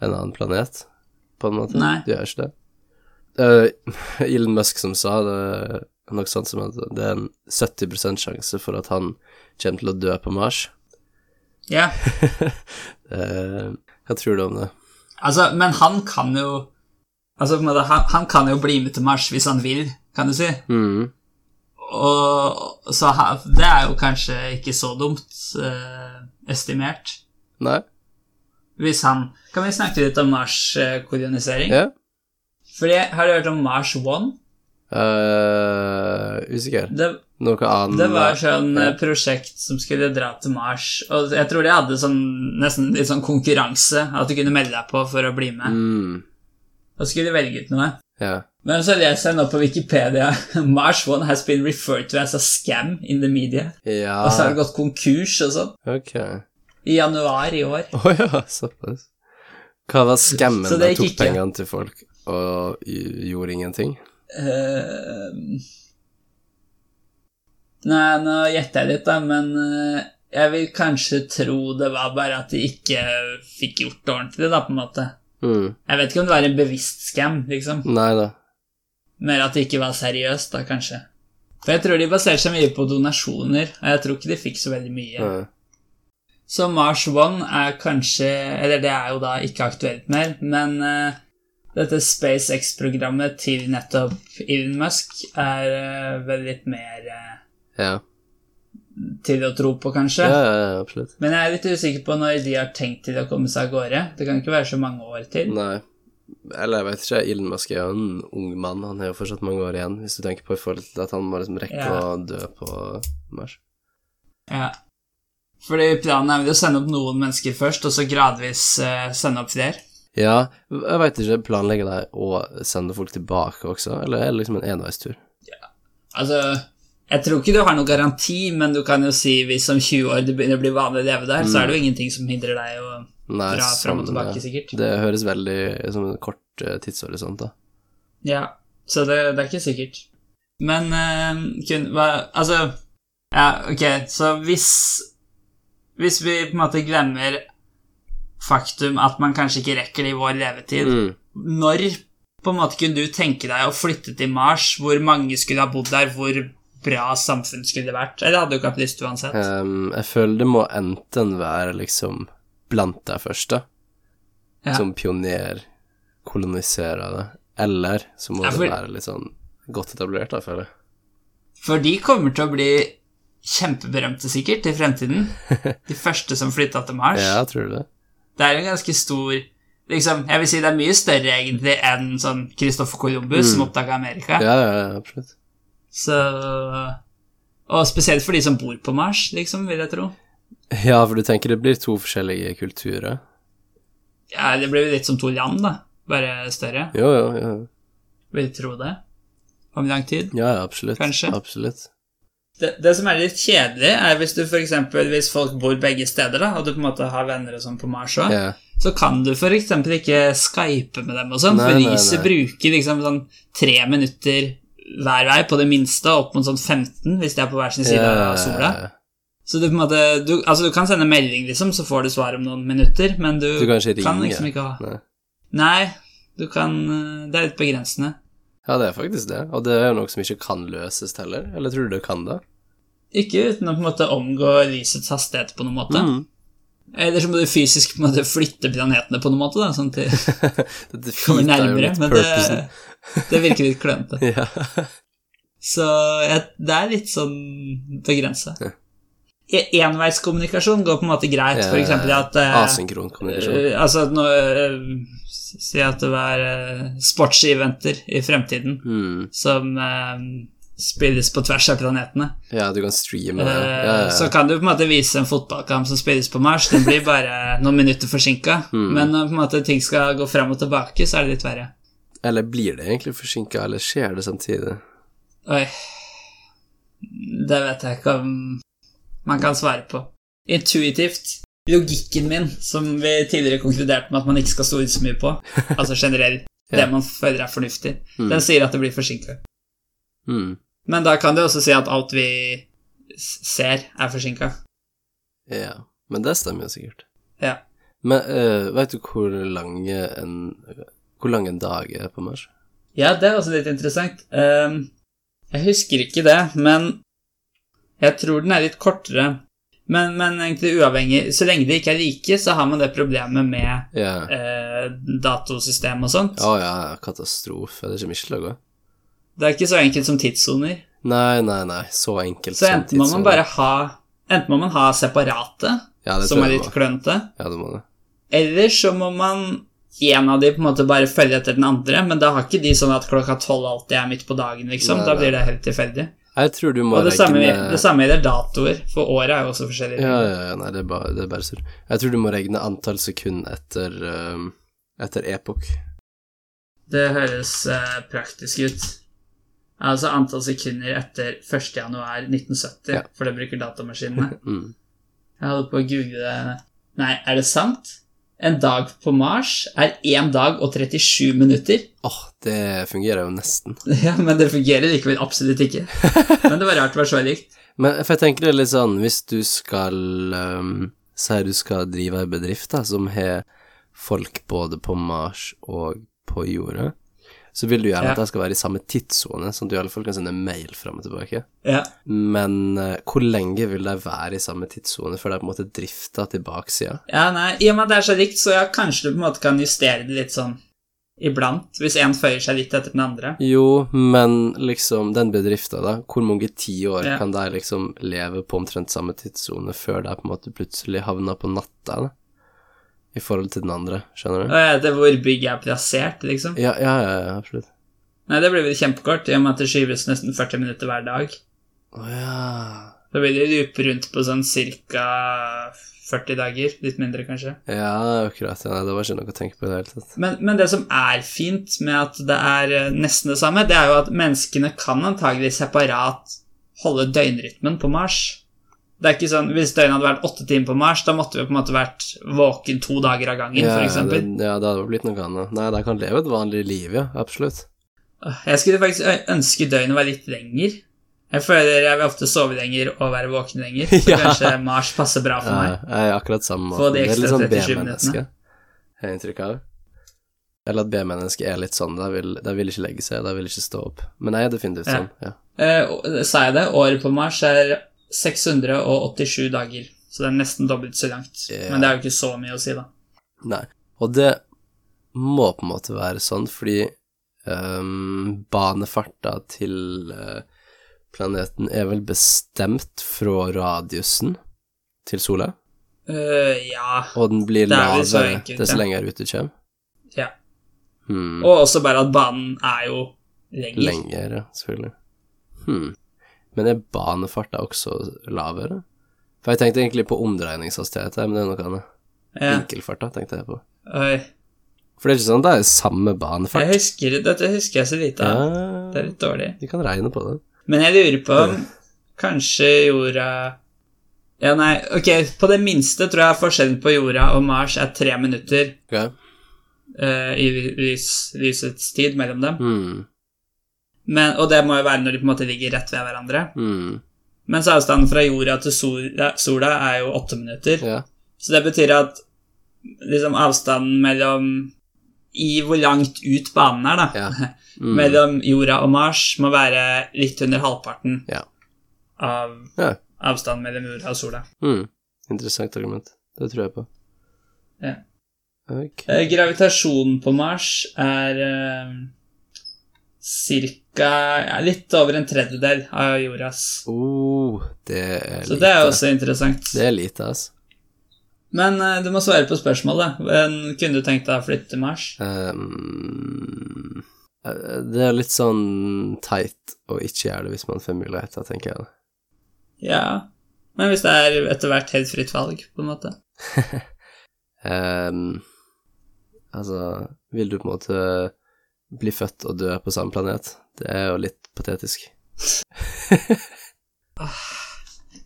en annen planet, på en måte. Nei. Du gjør ikke det. Uh, Elon Musk som sa det, noe sånt som at det er en 70% sjanse for at han kommer til å dø på Mars. Ja. Eh, hva tror du om det? Altså, men han kan jo Altså, måte, han, han kan jo bli med til Mars hvis han vil, kan du si. Mm. Og så det er jo kanskje ikke så dumt eh, estimert. Nei? Hvis han Kan vi snakke litt om Mars-kolonisering? Ja? Fordi, har du hørt om Mars One? Eh, usikker. Det, Noe annet? det var sånn Ja. eh, prosjekt som skulle dra til Mars, og jeg tror de hadde sånn nesten litt sånn konkurranse, at du kunne melde deg på for å bli med. Mm. Da skulle de velge ut noe. Ja. Men så leser jeg nå på Wikipedia Mars One has been referred to as a scam in the media. Ja Og så har det gått konkurs og sånn. Okay. I januar i år. Å ja, såpass. Hva var skammen Så det gikk tok pengene til folk og gjorde ingenting? Eh, Nei, nå gjetter jeg litt, da, men uh, jeg vil kanskje tro det var bare at de ikke fikk gjort det ordentlig, da, på en måte. Mm. Jeg vet ikke om det var en bevisst scam, liksom. Nei da. Mer at det ikke var seriøst, da, kanskje. For jeg tror de baserte seg mye på donasjoner, og jeg tror ikke de fikk så veldig mye. Ja. Så Mars One er kanskje Eller det er jo da ikke aktuelt mer, men eh, dette SpaceX-programmet til nettopp Elon Musk er uh, vel litt mer uh, Ja. til å tro på, kanskje. Ja, ja, ja, absolutt. Men jeg er litt usikker på når de har tenkt til å komme seg av gårde. Det kan ikke være så mange år til. Nei. Eller jeg vet ikke, Elon Musk er jo en ung mann, han har jo fortsatt mange år igjen, hvis du tenker på i forhold til at han må liksom rekke Ja. å dø på Mars. Ja. Fordi planen er vel å sende opp noen mennesker først, og så gradvis uh, sende opp flere. Ja, jeg veit ikke, planlegger de å sende folk tilbake også, eller er det liksom en enveistur? Altså, jeg tror ikke du har noen garanti, men du kan jo si hvis om 20 år det begynner å bli vanlig å leve der, så er det jo ingenting som hindrer deg å Nei, dra fram og sånn, tilbake, sikkert. Det høres veldig som en kort eh, tidshorisont, da. Ja, så det, det er ikke sikkert. Men eh, kun, hva, Altså, ja, ok, så hvis Hvis vi på en måte glemmer faktum at man kanskje ikke rekker det i vår levetid, Mm. når på en måte kunne du tenke deg å flytte til Mars? Hvor mange skulle ha bodd der? Hvor bra samfunn skulle det vært? Eller hadde du ikke hatt lyst uansett? Um, jeg føler det må enten være liksom blant de første, Ja. som pioner, kolonisere det, eller så må Ja, for- det være litt sånn godt etablert, da, føler jeg. For de kommer til å bli kjempeberømte sikkert i fremtiden. De første som flytta til Mars. Ja, tror du det? Det er en ganske stor liksom, Jeg vil si det er mye større egentlig enn sånn Christopher Columbus som oppdaga Amerika. Ja, ja, ja, absolutt. Så Og spesielt for de som bor på Mars, liksom, vil jeg tro. Ja, for du tenker det blir to forskjellige kulturer? Ja, Det blir jo litt som to land, da. Bare større. Jo, jo, jo. Vil du tro det. Om lang tid. Ja, ja, absolutt. Kanskje. Absolutt. Det, det som er litt kjedelig, er hvis du eksempel, hvis folk bor begge steder, da, og du på en måte har venner og sånn på Mars òg, yeah. så kan du eksempel ikke skype med dem og sånn, for nei, bruker liksom sånn tre minutter hver vei på det minste, opp mot sånn 15 hvis de er på hver sin side yeah. av sola. Så du på en måte du, Altså, du kan sende melding, liksom, så får du svar om noen minutter, men du, Du kan kan liksom ikke ha Nei. Nei, du kan eh, Det er litt begrensende. Ja, det er faktisk det, og det er jo noe som ikke kan løses heller. Eller tror du det kan det? Ikke uten å på en måte omgå lysets hastighet på noen måte. Mm. Eller så må du fysisk på en måte flytte planetene på noen måte, da, sånn til Det kommer nærmere, men det, det virker litt klønete. Ja. Så jeg, det er litt sånn begrensa. Ja. Enveiskommunikasjon går på en måte greit, for eksempel at eh, Asynkron kommunikasjon. eh, Altså at nå eh, Si at det var eh, sportseventer i fremtiden Mm. som eh, spilles på tvers av planetene. Ja, du kan streame det. Eh, Ja, ja, Så kan du på en måte vise en fotballkamp som spilles på Mars. Den blir bare noen minutter forsinka. Mm. Men når på en måte ting skal gå fram og tilbake, så er det litt verre. Eller blir det egentlig forsinka, eller skjer det samtidig? Oi Det vet jeg ikke om man kan svare på. Intuitivt. Logikken min, som vi tidligere konkluderte med at man ikke skal stole så mye på, altså generelt, Ja. det man føler er fornuftig, Mm. den sier at det blir forsinka. Mm. Men da kan det også si at alt vi ser, er forsinka. Ja, men det stemmer jo sikkert. Ja. Men uh, veit du hvor lange en Hvor lang en dag er på Mars? Ja, det er også litt interessant. Um, jeg husker ikke det, men jeg tror den er litt kortere. Men, men egentlig uavhengig Så lenge de ikke er like, så har man det problemet med yeah. eh, datasystem og sånt. Å ja, katastrofe. Det er ikke mye til å gå. Det er ikke så enkelt som tidssoner. Nei, nei, nei. Så enkelt Så som enten må man bare ha Enten må man ha separate, ja, som er litt klønete, Ja, det må det. eller så må man en av de på en måte bare følge etter den andre, men da har ikke de sånn at klokka tolv alltid er midt på dagen, liksom. Nei, Da blir det helt tilfeldig. Jeg tror du må Og det samme, regne det samme gjelder datoer, for året er jo også forskjellig. Ja, ja, ja, nei, det er bare, det er bare surr. Jeg tror du må regne antall sekund etter um, etter epok. Det høres uh, praktisk ut. Altså antall sekunder etter 1. januar 1970, Ja. for det bruker datamaskinene. Mm. Jeg holder på å google det Nei, er det sant? En dag på Mars er 1 dag og 37 minutter. Åh, det fungerer jo nesten. Ja, men det fungerer likevel absolutt ikke. Men det var rart det var så likt. Men for jeg tenker det er litt sånn, hvis du skal um, Si du skal drive ei bedrift da, som har folk både på Mars og på jorda, så vil du gjerne Ja. at jeg skal være i samme tidssone, sånn at du i alle fall kan sende mail fram og tilbake. Ja. Men uh, hvor lenge vil de være i samme tidssone før de på en måte drifter til baksida? ja, nei, I og med at det er så likt, så ja, kanskje du på en måte kan justere det litt sånn iblant, hvis én føyer seg litt etter den andre. Jo, men liksom, den bedrifta, da, hvor mange tiår Ja. kan de liksom leve på omtrent samme tidssone før de på en måte plutselig havner på natta, da? I forhold til den andre, skjønner du? Ja, det hvor bygget er plassert, liksom. Ja, ja, ja, absolutt. Nei, det blir vel kjempekort, i og med at det skyves nesten 40 minutter hver dag. Å ja. Da vil det lupe rundt på sånn ca. 40 dager. Litt mindre, kanskje. Ja, akkurat. Ja, det var ikke noe å tenke på i det hele tatt. Men, men det som er fint med at det er eh, nesten det samme, det er jo at menneskene kan antagelig separat holde døgnrytmen på Mars. Det er ikke sånn, Hvis døgnet hadde vært åtte timer på Mars, da måtte vi på en måte vært våken to dager av gangen, Ja, eksempel. ja, det hadde blitt noe annet. Nei, de kan leve et vanlig liv, ja. Absolutt. Jeg skulle faktisk ønske døgnet var litt lenger. Jeg føler jeg vil ofte sove lenger og være våken lenger, så Ja. kanskje Mars passer bra for Ja, meg. jeg er akkurat samme Få de Det er litt ekstra sånn 37 B-menneske, har jeg inntrykk av. Eller at B-mennesket er litt sånn, de vil, de vil ikke legge seg, de vil ikke stå opp. Men jeg er definitivt sånn, ja. Eh, sa jeg det? Året på Mars er 687 dager, så det er nesten dobbelt så langt. Yeah. Men det er jo ikke så mye å si, da. Nei. Og det må på en måte være sånn, fordi um, banefarta til uh, planeten er vel bestemt fra radiusen til sola, Uh, ja. og den blir er lavere dess ja. lenger ut du kommer. ja. Hmm. Og også bare at banen er jo lenger. Lenger, ja, selvfølgelig. Hmm. Men er banefarta også lavere? For jeg tenkte egentlig på omdreiningshastighet, her, men det er noe annet. Ja. Vinkelfarta tenkte jeg på. Oi. For det er ikke sånn at det er samme banefart. Jeg husker, dette husker jeg så lite av. Ja, Det er litt dårlig. vi kan regne på det. Men jeg lurer på om kanskje jorda Ja, nei, ok, på det minste tror jeg forskjellen på jorda og Mars er tre minutter okay. uh, i lys, lysets tid mellom dem. Hmm. Men, og det må jo være når de på en måte ligger rett ved hverandre. Mm. Mens avstanden fra jorda til sola, sola er jo åtte minutter. Ja. Så det betyr at liksom avstanden mellom I hvor langt ut banen er, da. Ja. Mm. Mellom jorda og Mars må være litt under halvparten Ja. av Ja. avstanden mellom jorda og sola. Mm. Interessant argument. Det tror jeg på. Ja. Ok. Eh, gravitasjonen på Mars er ca. Ja, litt over en tredjedel av jordas. Oh, det er lite. Så det er også interessant. Det er lite, altså. Men uh, du må svare på spørsmålet. Kunne du tenkt deg å flytte til Mars? Eh, det er litt sånn teit å ikke gjøre det hvis man får muligheter, tenker jeg. Ja. Men hvis det er etter hvert helt fritt valg, på en måte. um, altså, vil du på en måte bli født og dø på samme planet? Det er jo litt patetisk.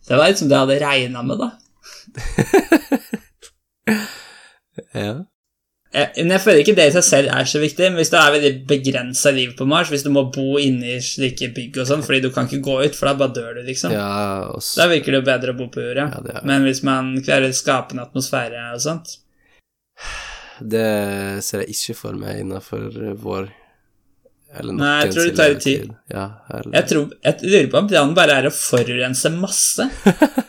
Det var liksom det jeg hadde regna med, da. Ja. Jeg, jeg føler ikke det i seg selv er så viktig. Men hvis det er veldig begrensa liv på Mars, hvis du må bo inne i slike bygg og sånn, fordi du kan ikke gå ut, for da bare dør du, liksom. ja også... Da virker det jo bedre å bo på jorda. Ja, Men hvis man klarer å skape en atmosfære og sånt Det ser jeg ikke for meg innafor vår Eller Nei, jeg tror det tar litt tid. tid. Ja, Jeg, tror, jeg lurer på om planen bare er å forurense masse.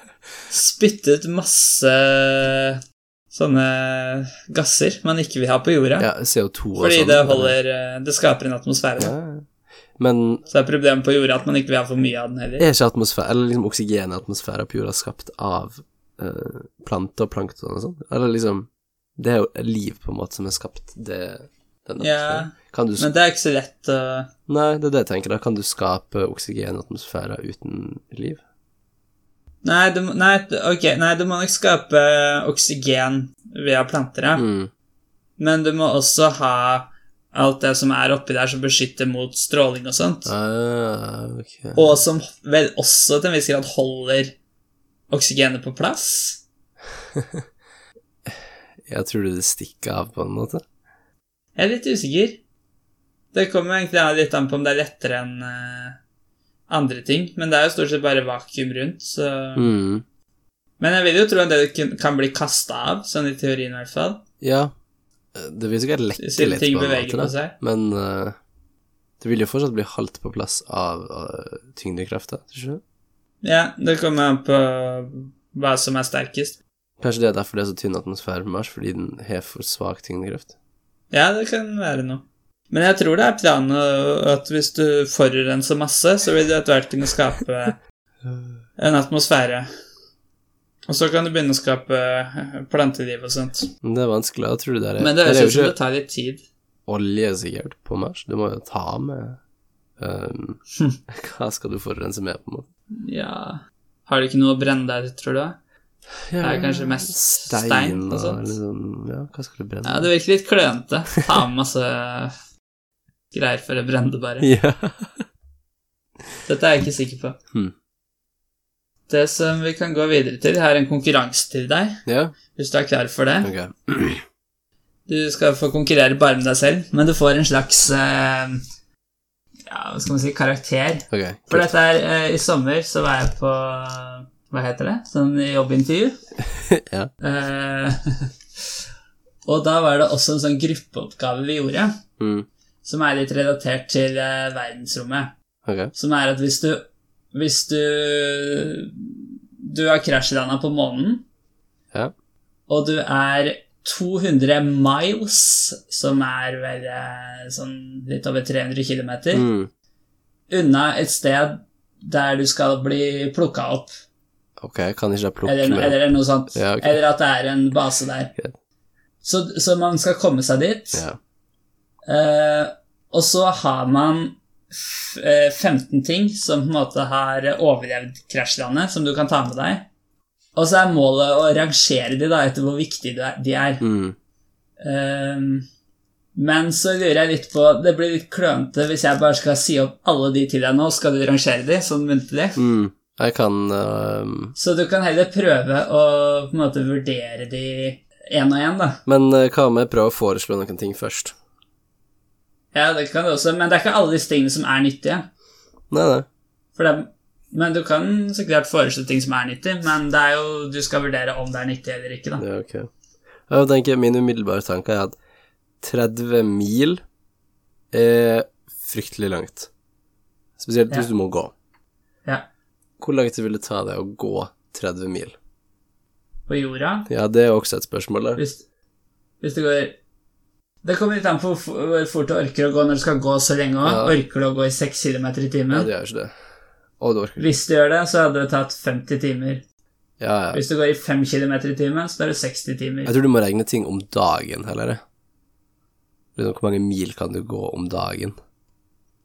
Spytte ut masse sånne gasser man ikke vil ha på jorda. ja, CO2 og fordi sånn. det holder eh, Det skaper en atmosfære. ja. Men Så er problemet på jorda at man ikke vil ha for mye av den heller. er ikke atmosfære, eller liksom oksygenatmosfære på jorda skapt av uh, planter og plankton og sånn? Eller liksom Det er jo liv, på en måte, som er skapt. Det, den yeah, du Men det er ikke så lett å Nei, det er det jeg tenker. Da kan du skape oksygen i atmosfæren uten liv? Nei, du, nei, ok, nei, du må nok skape oksygen via planter, ja. Mm. Men du må også ha alt det som er oppi der som beskytter mot stråling og sånt. Ah, okay. Og som vel også til en viss grad holder oksygenet på plass. Jeg tror det stikker av, på en måte. Jeg er litt usikker. Det kommer egentlig litt an på om det er lettere enn eh, andre ting. Men det er jo stort sett bare vakuum rundt, så Mm. Men jeg vil jo tro at det kan bli kasta av, sånn i teorien i hvert fall. Ja. Det vil sikkert lekke Siden litt, på en måte, på. Men uh, det vil jo fortsatt bli holdt på plass av uh, tyngdekrafta, tror du ikke? Ja, det kommer an på hva som er sterkest. Kanskje det er derfor det er så tynn atmosfære på Mars, fordi den har for svak tyngdekraft. Ja, det kan være noe. Men jeg tror det er planen at hvis du forurenser masse, så vil du etter hvert kunne skape en atmosfære. Og så kan du begynne å skape planteliv og sånt. Men det er vanskelig. Jeg tror det er Men det høres er ut som det tar litt tid. olje sikkert på Mars. Du må jo ta med um, Hva skal du forurense med, på en måte? Ja Har du ikke noe å brenne der, tror du? Da? Det er kanskje mest stein og sånt. Liksom, ja, hva skal du brenne? Ja, det virker litt klønete. Ta med masse greier for å brenne det, bare. Ja. Dette er jeg ikke sikker på. Hmm. Det som vi kan gå videre til, her er en konkurranse til deg, ja, hvis du er klar for det. Okay. Du skal få konkurrere bare med deg selv, men du får en slags eh, Ja, hva skal man si karakter. Okay, For dette er eh, I sommer så var jeg på Hva heter det? Sånn jobbintervju. ja. Eh, og da var det også en sånn gruppeoppgave vi gjorde, Mm. som er litt relatert til eh, verdensrommet. Okay. Som er at hvis du Hvis du Du har krasjlanda på månen, Ja. og du er 200 miles, som er vel eh, sånn litt over 300 km, Mm. unna et sted der du skal bli plukka opp, Ok, kan ikke jeg plukke eller, med eller noe sånt. Ja, okay. Eller at det er en base der. Okay. Så, så man skal komme seg dit. Ja. Eh, og så har man f eh, 15 ting som på en måte har overlevd krasjlandet, som du kan ta med deg. Og så er målet å rangere de da etter hvor viktige de er. Mm. Um, men så lurer jeg litt på Det blir litt klønete hvis jeg bare skal si opp alle de til deg nå. Skal du rangere de sånn muntlig? Mm. Jeg kan uh, Så du kan heller prøve å på en måte vurdere de én og én, da. Men uh, hva om jeg prøver å foreslå noen ting først? Ja, det kan du også, men det er ikke alle disse tingene som er nyttige. Nei, nei. For det, men du kan så klart foreslå ting som er nyttig, men det er jo, du skal vurdere om det er nyttig eller ikke, da. Ja, ok. Jeg tenker Min umiddelbare tanke er at 30 mil er fryktelig langt. Spesielt Ja. hvis du må gå. Ja. Hvor langt vil det ta deg å gå 30 mil? På jorda. Ja, det er også et spørsmål der. Hvis, hvis det går Det kommer litt an på hvor fort du orker å gå når du skal gå så lenge òg. Ja. Orker du å gå i 6 km i Ja, timen? det gjør ikke det. Og du orker. Hvis du gjør det, så hadde det tatt 50 timer. Ja, ja. Hvis du går i 5 km i timen, så er det 60 timer. Jeg tror du må regne ting om dagen heller. Liksom, hvor mange mil kan du gå om dagen?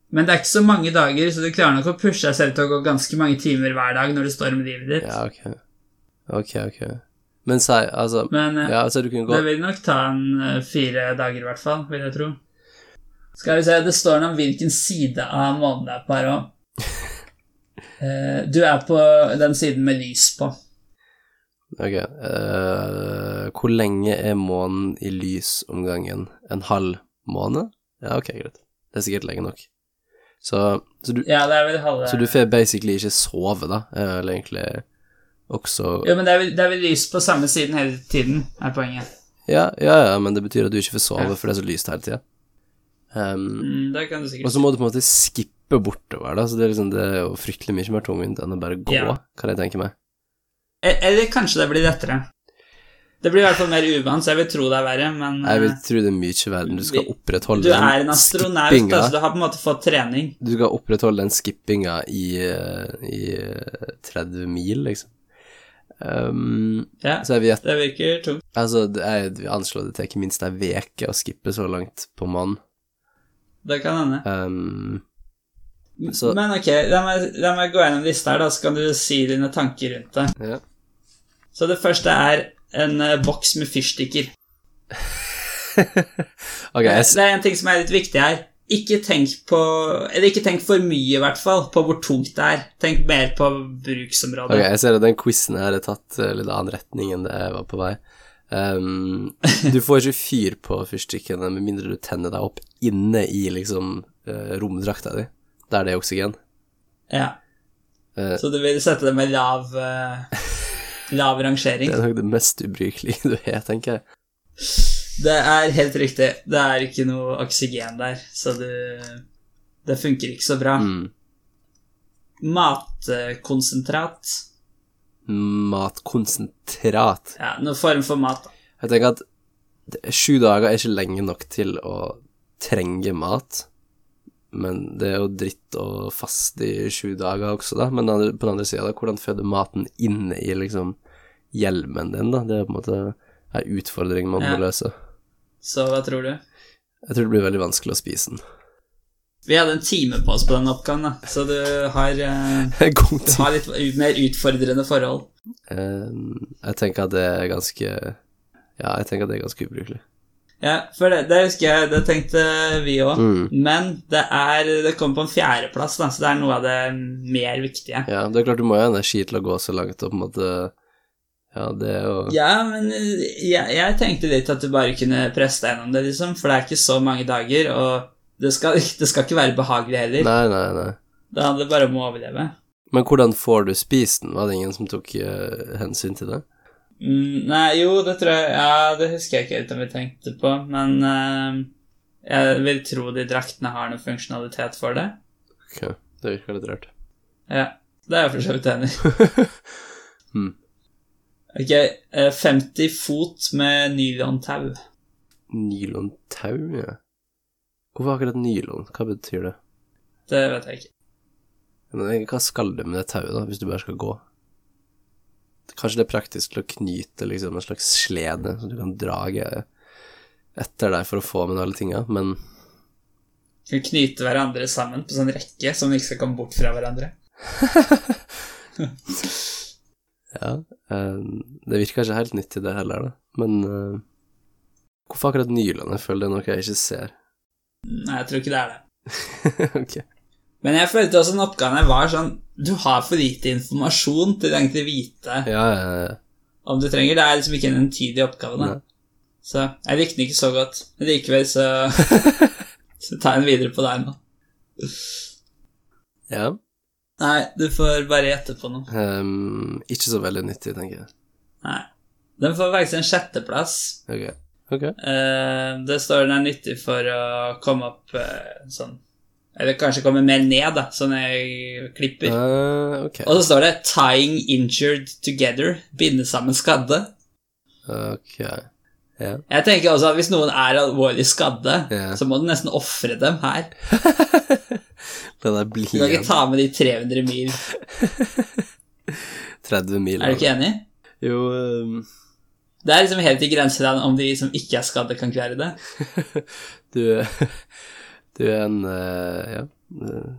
Men det er ikke så mange dager, så du klarer nok å pushe deg selv til å gå ganske mange timer hver dag når det står om livet ditt. Ja, ok. Ok, ok. Men si, altså Men eh, Ja, altså du kunne gå det vil nok ta en eh, fire dager i hvert fall, vil jeg tro. Skal vi se, det står noe om hvilken side av månen det er på her òg. Du er på den siden med lys på. Ok. Uh, hvor lenge er månen i lys om gangen? En halv måned? Ja, ok, greit. Det er sikkert lenge nok. Så, så du, Ja, halve så du får basically ikke sove, da? eller egentlig også Jo, men det er, vel, det er vel lys på samme siden hele tiden, er poenget. Ja, ja, ja, men det betyr at du ikke får sove, Ja. for det er så lyst hele tida. Um, Mm, det kan du og så må du på en måte skippe bortover, da, så det er, liksom, det er jo fryktelig mye mer tungvint enn å bare gå, Ja. kan jeg tenke meg. E- Eller kanskje det blir lettere. Det blir i hvert fall mer uvant, så jeg vil tro det er verre, men Jeg vil eh, tro det er mye verre. Du skal opprettholde den skippinga du er en astronaut, skippinga. altså. Du har på en måte fått trening. Du skal opprettholde den skippinga i, eh, i eh, 30 mil, liksom. Um, Ja, vet det virker tungt. Altså, jeg vil anslå anslår det til ikke minst ei uke å skippe så langt på mann. Det kan hende. Um, Så- Men ok, la meg, la meg gå gjennom lista her, da, så kan du si dine tanker rundt det. ja. Så det første er en eh, boks med fyrstikker. okay, jeg, Det er en ting som er litt viktig her. Ikke tenk på Eller ikke tenk for mye, i hvert fall, på hvor tungt det er. Tenk mer på bruksområdet. ok, jeg ser at den quizen her er tatt eh, litt annen retning enn det jeg var på vei. Um, du får ikke fyr på fyrstikkene med mindre du tenner deg opp inne i liksom eh, romdrakta di, der det er oksygen. Ja. Uh, Så du vil sette det med lav eh, Lav rangering? Det er nok det mest ubrukelige du har, tenker jeg. Det er helt riktig. Det er ikke noe oksygen der, så du Det funker ikke så bra. Mm. Matkonsentrat. Matkonsentrat. Ja, noen form for mat. Jeg tenker at det- sju dager er ikke lenge nok til å trenge mat. Men det er jo dritt å faste i sju dager også, da. Men på den andre sida, hvordan føder maten inn i liksom hjelmen din, da? Det er på en måte en utfordring man Ja. må løse. Så hva tror du? Jeg tror det blir veldig vanskelig å spise den. Vi hadde en time på oss på den oppgaven, da, så du har, eh, du har litt mer utfordrende forhold. Eh, Jeg tenker at det er ganske Ja, jeg tenker at det er ganske ubrukelig. Ja, for det, det husker jeg, det tenkte vi òg. Mm. Men det er Det kommer på en fjerdeplass, så det er noe av det mer viktige. Ja, det er klart du må jo ha energi til å gå så langt og på en måte Ja, det er jo Ja, men jeg, jeg tenkte litt at du bare kunne presse deg gjennom det, liksom, for det er ikke så mange dager, og det skal, det skal ikke være behagelig heller. Nei, nei, nei. Det handler bare om å overleve. Men hvordan får du spist den? Var det ingen som tok uh, hensyn til det? Mm, nei, jo, det tror jeg Ja, det husker jeg ikke helt om vi tenkte på, men eh, jeg vil tro de draktene har noe funksjonalitet for det. Ok, det virker litt rart. Ja, det er jeg for så vidt enig i. Hmm. Ok, eh, 50 fot med nylontau. Nylontau, ja. Hvorfor akkurat nylon? Hva betyr det? Det vet jeg ikke. Men hva skal du med det tauet, da, hvis du bare skal gå? Kanskje det er praktisk til å knyte liksom en slags slede, så du kan drage etter deg for å få med alle tinga, men Du Kan knyte hverandre sammen på sånn rekke, så de ikke skal komme bort fra hverandre. ja eh, Det virker ikke helt nyttig, det heller, da. Men eh, hvorfor akkurat Nyland? Jeg føler det er noe jeg ikke ser. Nei, jeg tror ikke det er det. ok. Men jeg følte også at oppgaven her var sånn Du har for lite informasjon til egentlig vite Ja, ja, ja. om du trenger. Det er liksom ikke en entydig oppgave. Da. Så jeg likte den ikke så godt. Men likevel så, så tar jeg den videre på deg nå. ja. Nei, du får bare gjette på noe. Um, ikke så veldig nyttig, tenker jeg. Nei. Den får faktisk en sjetteplass. Ok. Ok. Uh, det står den er nyttig for å komme opp uh, sånn Eller kanskje kommer mer ned, da, sånn jeg klipper. Uh, ok. Og så står det 'tying injured together'. Binde sammen skadde. Ok. Ja. Jeg tenker også at hvis noen er alvorlig skadde, yeah. så må du nesten ofre dem her. Du kan ikke ta med de 300 mil. 30 mil. Er du ikke enig? Jo um... Det er liksom helt i grenseland om de som ikke er skadde, kan klare det. Du Du er en eh, Ja. eh,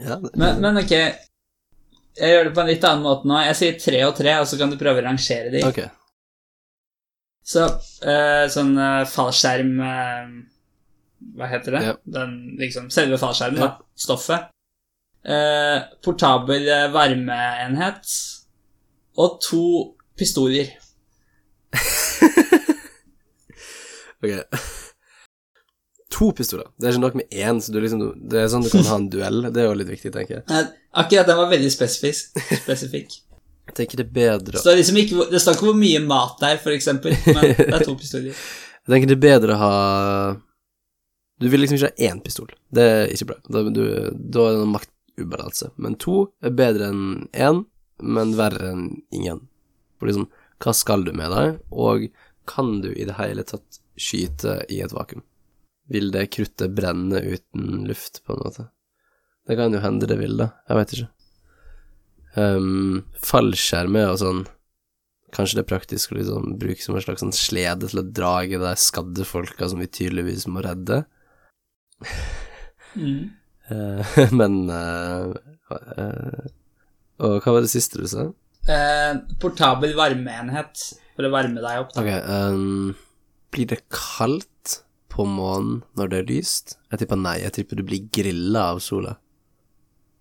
ja Men, men ok, jeg gjør det på en litt annen måte nå. Jeg sier tre og tre, og så kan du prøve å rangere de. Ok. Så eh, sånn fallskjerm Hva heter det? Ja. Den, liksom, selve fallskjermen, Ja. da. Stoffet. Portabel varmeenhet. Og to pistoler. Ok. To pistoler. Det er ikke nok med én, så du liksom Det er sånn du kan ha en duell. Det er jo litt viktig, tenker jeg. Eh, akkurat den var veldig spesifisk. spesifikk. Jeg tenker det er bedre Det står liksom ikke, det står ikke hvor mye mat det er, for eksempel, men det er to pistoler. Jeg tenker det er bedre å ha Du vil liksom ikke ha én pistol. Det er ikke bra. Da, du, da er det en maktubalanse. Men to er bedre enn én, men verre enn ingen. For liksom, hva skal du med deg, og kan du i det hele tatt skyte i et vakuum? Vil det kruttet brenne uten luft, på en måte? Det kan jo hende det vil, da. Jeg veit ikke. Um, fallskjermer og sånn Kanskje det er praktisk å liksom bruke som en slags sånn slede til å drage de skadde folka som vi tydeligvis må redde. Mm. uh, men uh, uh, Og hva var det siste du sa? Portabel varmeenhet for å varme deg opp. Da. Ok, um, blir det kaldt på månen når det er lyst? Jeg tipper nei. Jeg tipper du blir grilla av sola.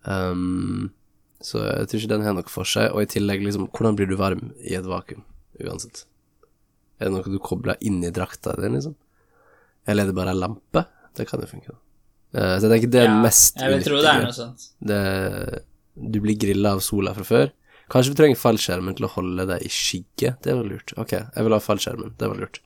Um, så jeg tror ikke den har noe for seg. Og i tillegg, liksom, hvordan blir du varm i et vakuum, uansett? Er det noe du kobler inn i drakta di, liksom? Eller er det bare ei lampe? Det kan jo funke. Eh, så jeg tenker det er Ja, mest Jeg vil tro det er noe sånt. det, du blir grilla av sola fra før. Kanskje du trenger fallskjermen til å holde deg i skygge. Det var lurt. Ok, jeg vil ha fallskjermen. Det var lurt.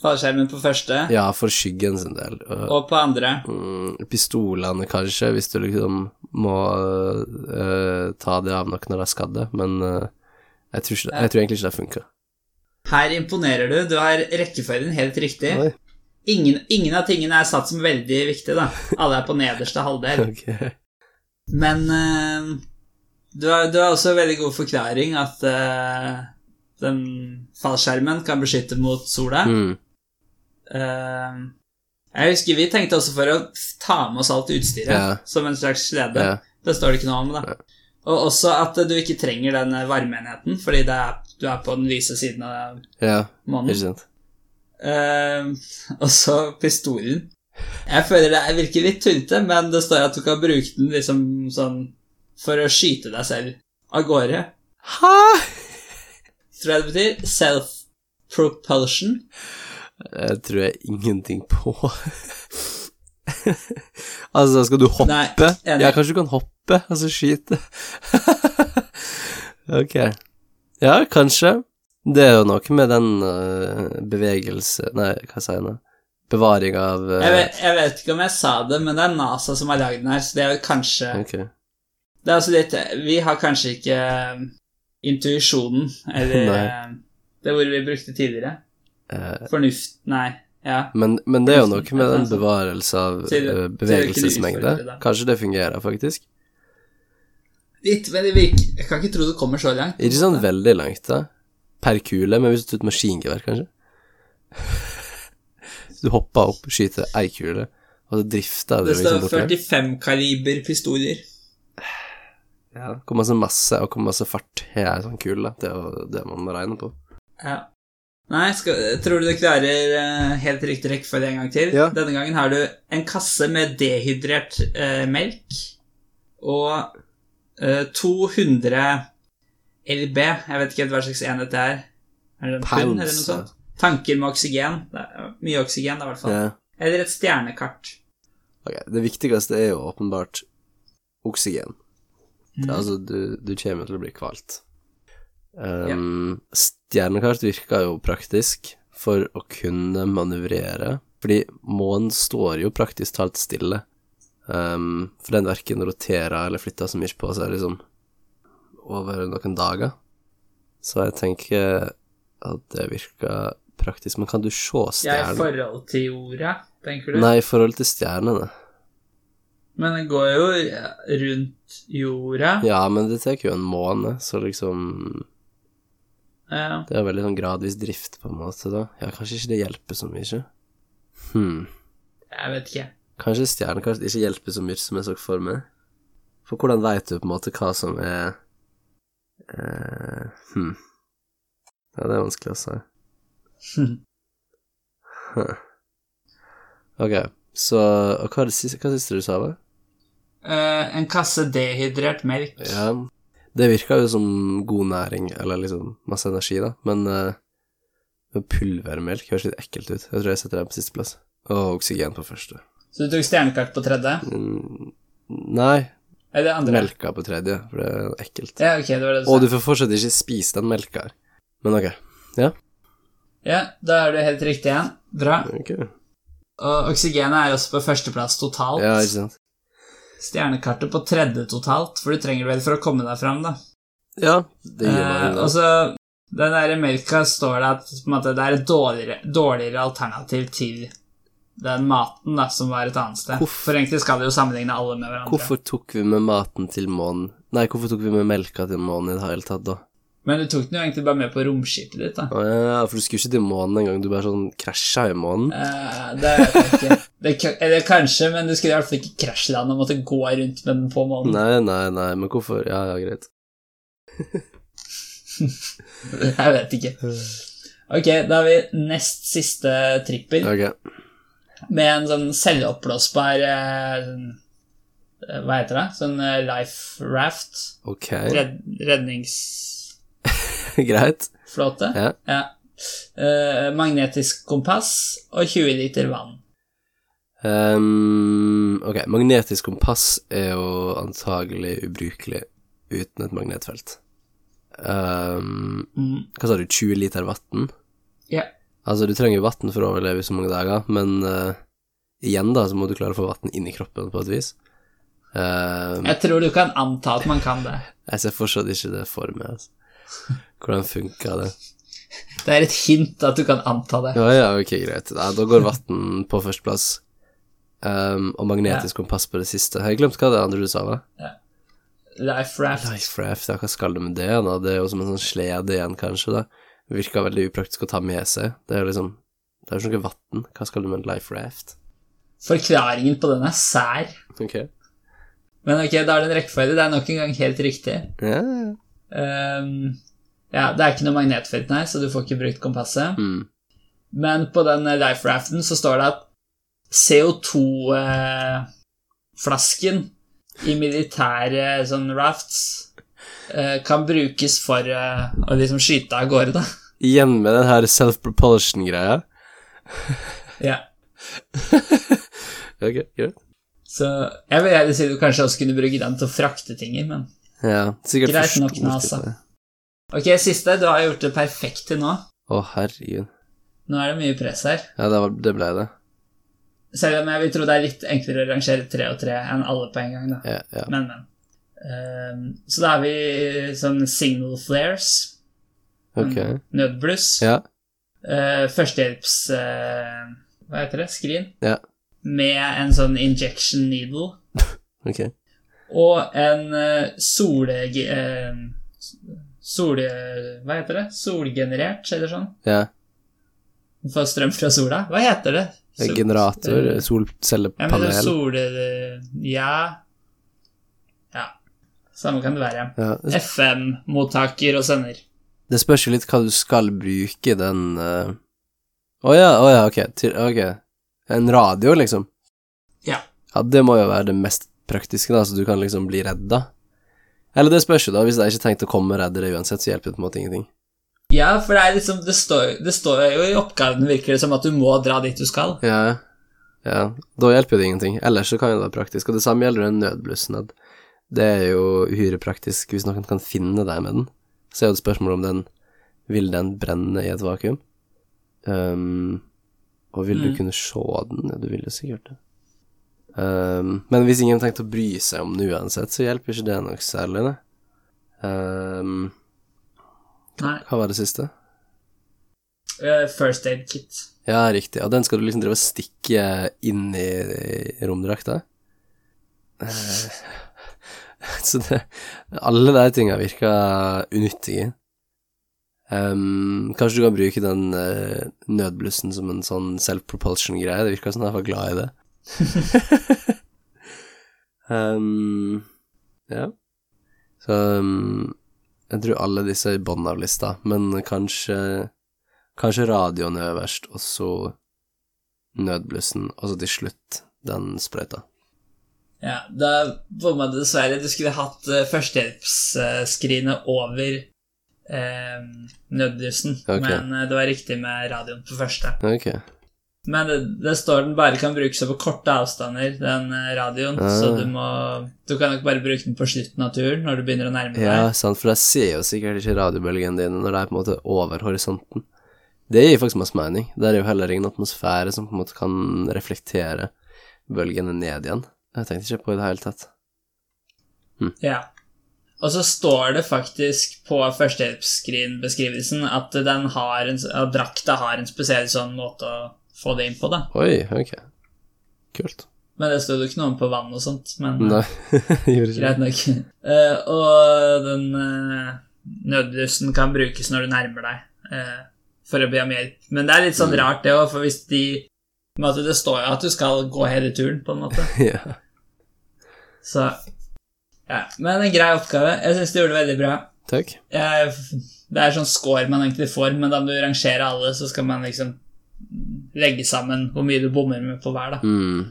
Fallskjermen på første, Ja, for skyggen sin del. Og, på andre. mm, pistolene, kanskje, hvis du liksom må uh, ta det av noen når de er skadde, men uh, jeg, tror ikke, jeg tror egentlig ikke det funker. Her imponerer du. Du har rekkefølgen helt riktig. Ingen, ingen av tingene er satt som veldig viktige, da. Alle er på nederste halvdel. Ok. Men uh, du, har, du har også en veldig god forklaring at den fallskjermen kan beskytte mot sola. Mm. Eh, jeg husker vi tenkte også for å ta med oss alt utstyret Ja. som en slags slede. Ja. Det står det ikke noe om, da. Og også at du ikke trenger den varmeenheten, fordi det er, du er på den lyse siden av ja, månen. Uh. Eh, og så pistolen. Jeg føler det virker litt tullete, men det står at du kan bruke den liksom sånn for å skyte deg selv av gårde. Hæ? Tror jeg det betyr. Self-propulsion. Jeg tror jeg ingenting på. altså, skal du hoppe? Nei, ja, kanskje du kan hoppe, altså skyte? ok. Ja, kanskje. Det er jo noe med den uh, bevegelse Nei, hva sier jeg nå? Bevaring av uh... Jeg vet, jeg vet ikke om jeg sa det, men det er NASA som har lagd den her, så det er jo kanskje okay. Det er altså litt Vi har kanskje ikke intuisjonen, eller det ordet vi brukte tidligere. Eh, Fornuft Nei. Ja. men, men det er jo noe med den bevarelse av du bevegelsesmengde. Kanskje det fungerer, faktisk. Litt, men det virker Jeg kan ikke tro det kommer så langt. Ikke sånn veldig langt, da. Per kule, men hvis du tar et maskingevær, kanskje? Du hopper opp, skyter ei kule, og så drifter du Det står liksom 45 kaliber pistoler. Ja, hvor masse masse og hvor masse fart har ei sånn kule? Det er jo det man må regne på. Ja. Nei, skal, tror du du klarer uh, helt riktig rekkefølge en gang til? Ja. Denne gangen har du en kasse med dehydrert uh, melk og uh, 200 LB. Jeg vet ikke helt hva slags enhet det er. Er det en pund eller noe sånt? Tanker med oksygen. Er mye oksygen, da, i hvert fall. Ja. Eller et stjernekart. Ok, Det viktigste er jo åpenbart oksygen. Mhm. Altså, du, du kommer til å bli kvalt. Um, Stjernekart virker jo praktisk for å kunne manøvrere, fordi månen står jo praktisk talt stille. Um, for den verken roterer eller flytter så mye på seg, liksom, over noen dager. Så jeg tenker at det virker praktisk. Men kan du se Ja, i forhold til jorda, tenker du? Nei, i forhold til stjernene. Men den går jo rundt jorda. Ja, men det tar jo en måned, så liksom Ja. Det er veldig sånn gradvis drift, på en måte, da. Ja, kanskje ikke det hjelper så mye. Hm. Jeg vet ikke. Kanskje stjernekart ikke hjelper så mye som jeg så for meg. For hvordan veit du på en måte hva som er eh, Hm. Ja, det er vanskelig å si. Huh. Ok, så Og hva hva siste du sa, da? Uh, en kasse dehydrert melk. Ja, det virka jo som god næring, eller liksom masse energi, da, men uh, pulvermelk høres litt ekkelt ut. Jeg tror jeg setter den på sisteplass. Og oksygen på første. Så du tok stjernekart på tredje? Mm, nei, det andre? melka på tredje, for det er ekkelt. Ja, ok, det var det du Og du får fortsatt ikke spise den melka her. Men ok. Ja, Ja, da er du helt riktig igjen. Bra. ok. Og oksygenet er også på førsteplass totalt. Ja, ikke sant. Stjernekartet på tredje totalt, for du trenger det vel for å komme deg fram, da. Ja, det gjør man jo. og så den der melka står det at måte, det er et dårligere, dårligere alternativ til den maten da, som var et annet sted. Hvorfor- For egentlig skal det jo sammenligne alle med hverandre. Hvorfor tok vi med maten til månen Nei, hvorfor tok vi med melka til månen i det hele tatt, da? Men du tok den jo egentlig bare med på romskipet ditt, da. Ja, for du skulle ikke til månen engang, du bare sånn krasja i månen? Eh, det ikke. Det, eller kanskje, men du skulle i hvert fall ikke krasjlande og måtte gå rundt med den på månen. Nei, nei, nei, men hvorfor Ja, ja, greit. Jeg vet ikke. Ok, da har vi nest siste trippel. Ok. med en sånn selvoppblåsbar eh, Hva heter det? Sånn eh, life raft. Ok, Red, redningsflåte. greit. Ja. Eh, magnetisk kompass og 20 liter vann. Um, ok, magnetisk kompass er jo antagelig ubrukelig uten et magnetfelt. Um, Mm. hva sa du, 20 liter vann? Ja. Altså, du trenger vann for å overleve i så mange dager, men uh, igjen da, så må du klare å få vann inn i kroppen på et vis. Um, Jeg tror du kan anta at man kan det. jeg ser fortsatt ikke det for meg, altså. Hvordan funka det? Det er et hint at du kan anta det. Ja, ja, ok, greit. Ja, da går vann på førsteplass. Um, og magnetisk kompass på det siste. Har Jeg glemt hva det andre du sa, var. Life raft. Life raft, ja, hva skal du med det, da? Det er jo som en sånn slede igjen, kanskje, da. Det virker veldig upraktisk å ta med seg. Det er jo liksom Det er jo ikke vann. Hva skal du med en life raft? Forklaringen på den er sær. Ok. Men ok, da er det en rekkefølge. Det er nok en gang helt riktig. Ja, ja. Ja, det er ikke noe magnetfelt, nei, så du får ikke brukt kompasset. Mm. Men på den eh, life raften så står det at CO2-flasken i militære sånn rafts eh, kan brukes for eh, å liksom skyte av gårde, da. Igjen med den her self-propulsion-greia. Ja. Ok, greit. Så jeg vil gjerne si du kanskje også kunne bruke den til å frakte ting i, men Ja, sikkert Greit nok NASA. jeg. Ok, siste. Du har gjort det perfekt til nå. Å, herregud. Nå er det mye press her. Ja, det, var, det ble det. Selv om jeg vil tro det er litt enklere å rangere tre og tre enn alle på en gang, da. Ja, ja. Men, men. Um, så da har vi sånn signal flares. Ok. Nødbluss. Ja. Uh, førstehjelps... Uh, hva heter det? Skrin. Ja. Med en sånn injection needle. Ok. Og en uh, sole... Uh, sole... Hva heter det? Solgenerert, eller sånn? Ja. Du får strøm fra sola? Hva heter det? Sol- Generator, Solcellepanel? Ja, men det er sol... Ja Ja. Samme kan det være. Ja. FM-mottaker og sender. Det spørs jo litt hva du skal bruke den Å uh... oh, ja, oh, ja, ok. Til, ok. En radio, liksom? Ja. Ja, det må jo være det mest praktiske, da, så du kan liksom bli redda. Eller det spørs jo, da. Hvis jeg ikke tenkte å komme og redde deg uansett, så hjelper det på en måte ingenting. Ja, for det er liksom Det står, det står jo i oppgaven, virker det som, at du må dra dit du skal. Ja, ja. Da hjelper det ingenting. Ellers så kan det være praktisk. Og det samme gjelder den nødblussen. Det er jo uhyre praktisk hvis noen kan finne deg med den. Så er jo det spørsmålet om den Vil den brenne i et vakuum? Um, og vil du Mm. kunne se den? Ja, du vil jo sikkert det. Ehm, men hvis ingen tenkte å bry seg om det uansett, så hjelper ikke det nok særlig, det. Um, Nei. hva var det siste? Uh, First aid kit. Ja, riktig. Og den skal du liksom drive og stikke inn i, i romdrakta? Uh, Så det Alle de tinga virker unyttige. Um, kanskje du kan bruke den uh, nødblussen som en sånn self-propulsion-greie. Det virker som jeg var glad i det. Ehm, ja. Så um, jeg tror alle disse er i bånn av lista, men kanskje Kanskje radioen er øverst, og så nødblussen, og så til slutt den sprøyta. Ja, da bomma du dessverre. Du skulle hatt uh, førstehjelpsskrinet over eh, nødblussen, okay. men eh, det var riktig med radioen på første. Ok. Men det, det står den bare kan brukes over korte avstander, den eh, radioen, Ah. så du må Du kan nok bare bruke den på slutten av turen, når du begynner å nærme deg. Ja, sant, for jeg ser jo sikkert ikke radiobølgene dine når det er på en måte over horisonten. Det gir faktisk masse mening. Det er jo heller ingen atmosfære som på en måte kan reflektere bølgene ned igjen. Jeg tenkte ikke på det i det hele tatt. Ja. Og så står det faktisk på førstehjelpsskrinbeskrivelsen at, den har en, at drakta har en spesiell sånn måte å få det inn på, da. Oi, ok. Kult. Men det stod jo ikke noe om på vann og sånt. Men Nei, gjorde ikke greit nok. Uh, og den uh, nødblussen kan brukes når du nærmer deg uh, for å be om hjelp. Men det er litt sånn rart, det òg, for hvis de måte, Det står jo at du skal gå hele turen, på en måte. Ja. Så Ja. Men en grei oppgave. Jeg syns du gjorde det veldig bra. Takk. Jeg, det er sånn score man egentlig får, men da må du rangere alle, så skal man liksom legge sammen hvor mye du bommer med på hver, da. Mm.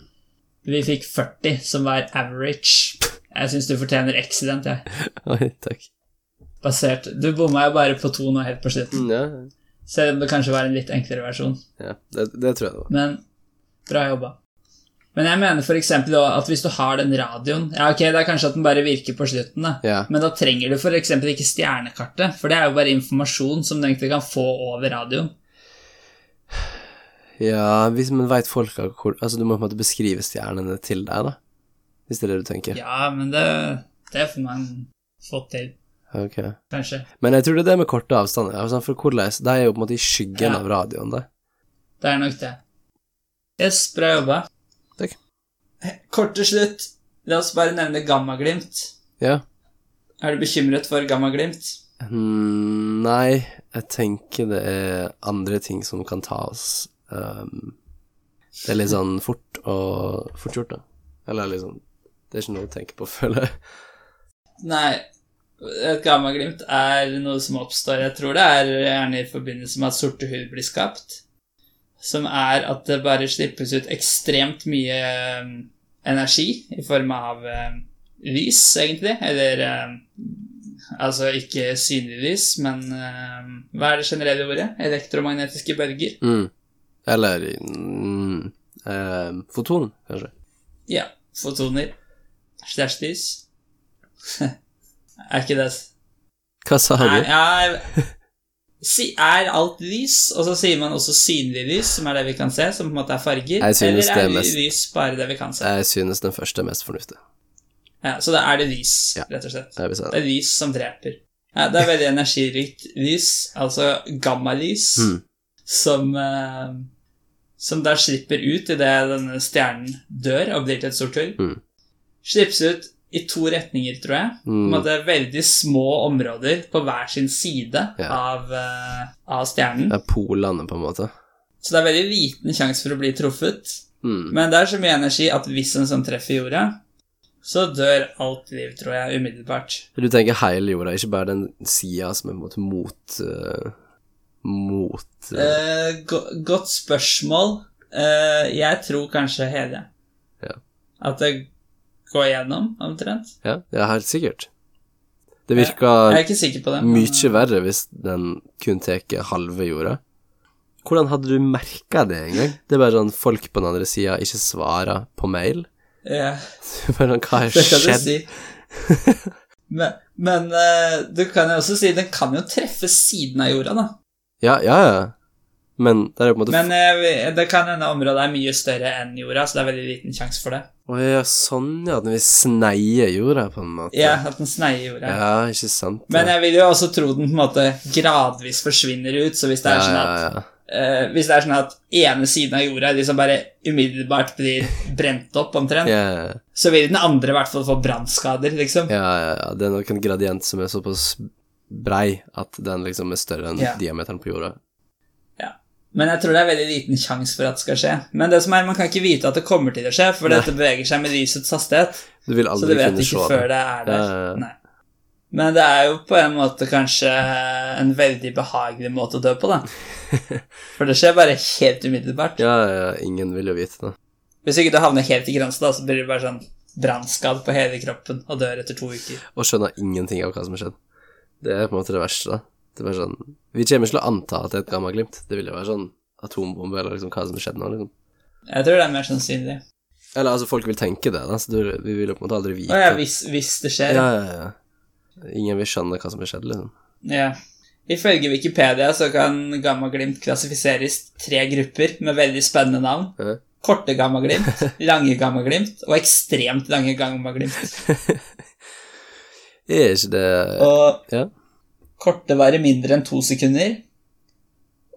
Vi fikk 40, som var average. Jeg syns du fortjener excellent, jeg. Oi, takk. Basert Du bomma jo bare på to nå helt på slutten. Mm, ja, Selv om det kanskje var en litt enklere versjon. ja. Det, det tror jeg det var. Men bra jobba. Men jeg mener eksempel at hvis du har den radioen Ja, ok, det er kanskje at den bare virker på slutten, da. Ja. Men da trenger du eksempel ikke stjernekartet, for det er jo bare informasjon som du egentlig kan få over radioen. Ja, hvis man veit folka hvor Altså, du må på en måte beskrive stjernene til deg, da. Hvis det er det du tenker. Ja, men det, det får man fått til, Ok. kanskje. Men jeg tror det er det med korte avstander. Altså, for hvordan De er jo på en måte i skyggen Ja. av radioen, da. Det er nok det. Yes, bra jobba. Takk. Kort til slutt, la oss bare nevne Gammaglimt. Ja. Er du bekymret for Gammaglimt? Hmm, nei, jeg tenker det er andre ting som kan ta oss ehm, Det er litt sånn fort og fort gjort, da. Eller liksom Det er ikke noe å tenke på, føler jeg. Nei, et Gammaglimt er noe som oppstår Jeg tror det er gjerne i forbindelse med at sorte hull blir skapt. Som er at det bare slippes ut ekstremt mye eh, energi i form av eh, lys, egentlig. Eller Altså ikke synlig lys, men hva er det generelle ordet? Elektromagnetiske bølger. Mm. Eller mm, eh, foton, kanskje. Ja. Fotoner. Slash er ikke det Hva sa Er, du? er, si, er alt lys, og så sier man også synlig lys, som er det vi kan se, som på en måte er farger? Eller er er mest- lys bare det vi kan se? Jeg synes den første er mest fornuftig. Ja, så da er det lys, Ja. rett og slett. Det det. er lys som dreper. Ja, det er veldig energirikt lys, altså gammalys, Mm. Som, eh, som da slipper ut idet denne stjernen dør og blir til et sort hull. Mm. Slippes ut i to retninger, tror jeg. Mm. måte veldig små områder på hver sin side Ja. av, eh, av stjernen. Det er polene, på en måte. Så det er veldig liten sjanse for å bli truffet. Mm. Men det er så mye energi at hvis en sånn treffer jorda, så dør alt liv, tror jeg, umiddelbart. Du tenker hele jorda, ikke bare den sida som er mot eh, Mot eh, Eh, go godt spørsmål. Eh, jeg tror kanskje hele. Ja. At det går gjennom, omtrent. Ja, ja, helt sikkert. Det virka er på det. men- mye verre hvis den kun tar halve jorda. Hvordan hadde du merka det engang? Det er bare sånn folk på den andre sida ikke svarer på mail. Ja, Bare sånn, hva har det kan du skjedd? si. men men eh, du kan jo også si den kan jo treffe siden av jorda, da. Ja, ja, ja. Men det er på en måte Men eh, det kan hende området er mye større enn jorda, så det er veldig liten sjanse for det. Å ja, sånn, ja. At vil sneie jorda, på en måte. Ja, at den sneier jorda. Ja, ikke sant. Men jeg vil jo også tro den på en måte gradvis forsvinner ut, så hvis det er ja, sånn at ja. eh, Hvis det er sånn at ene siden av jorda liksom bare umiddelbart blir brent opp omtrent, Ja, ja, så vil den andre i hvert fall få brannskader, liksom. ja, ja, ja. Det er nok en gradient som er såpass brei at den liksom er større enn Ja. diameteren på jorda. Men jeg tror det er veldig liten sjanse for at det skal skje. Men det som er, man kan ikke vite at det kommer til å skje, for Nei. dette beveger seg med lysets hastighet. Du vil Så du vet kunne ikke før det. er der. Ja. Nei. Men det er jo på en måte kanskje en veldig behagelig måte å dø på, da. For det skjer bare helt umiddelbart. Ja, ja, ingen vil jo vite det. Hvis ikke du havner helt i grensa, da, så blir du bare sånn brannskadd på hele kroppen og dør etter to uker. Og skjønner ingenting av hva som har skjedd. Det er på en måte det verste, da. Det er bare sånn Vi kommer ikke til å anta at det er et gammaglimt. Det vil jo være sånn atombombe, eller liksom hva som har skjedd nå, liksom. Jeg tror det er mer sannsynlig. Eller altså, folk vil tenke det, da, så du, vi vil jo på en måte aldri vite. Å ja, hvis, hvis det skjer. ja, ja, ja. Ingen vil skjønne hva som har skjedd, liksom. Ja. Ifølge Wikipedia så kan gammaglimt klassifiseres tre grupper med veldig spennende navn. Ja. Korte gammaglimt, lange gammaglimt og ekstremt lange gammaglimt. Er ikke det Og Ja. korte varer mindre enn to sekunder.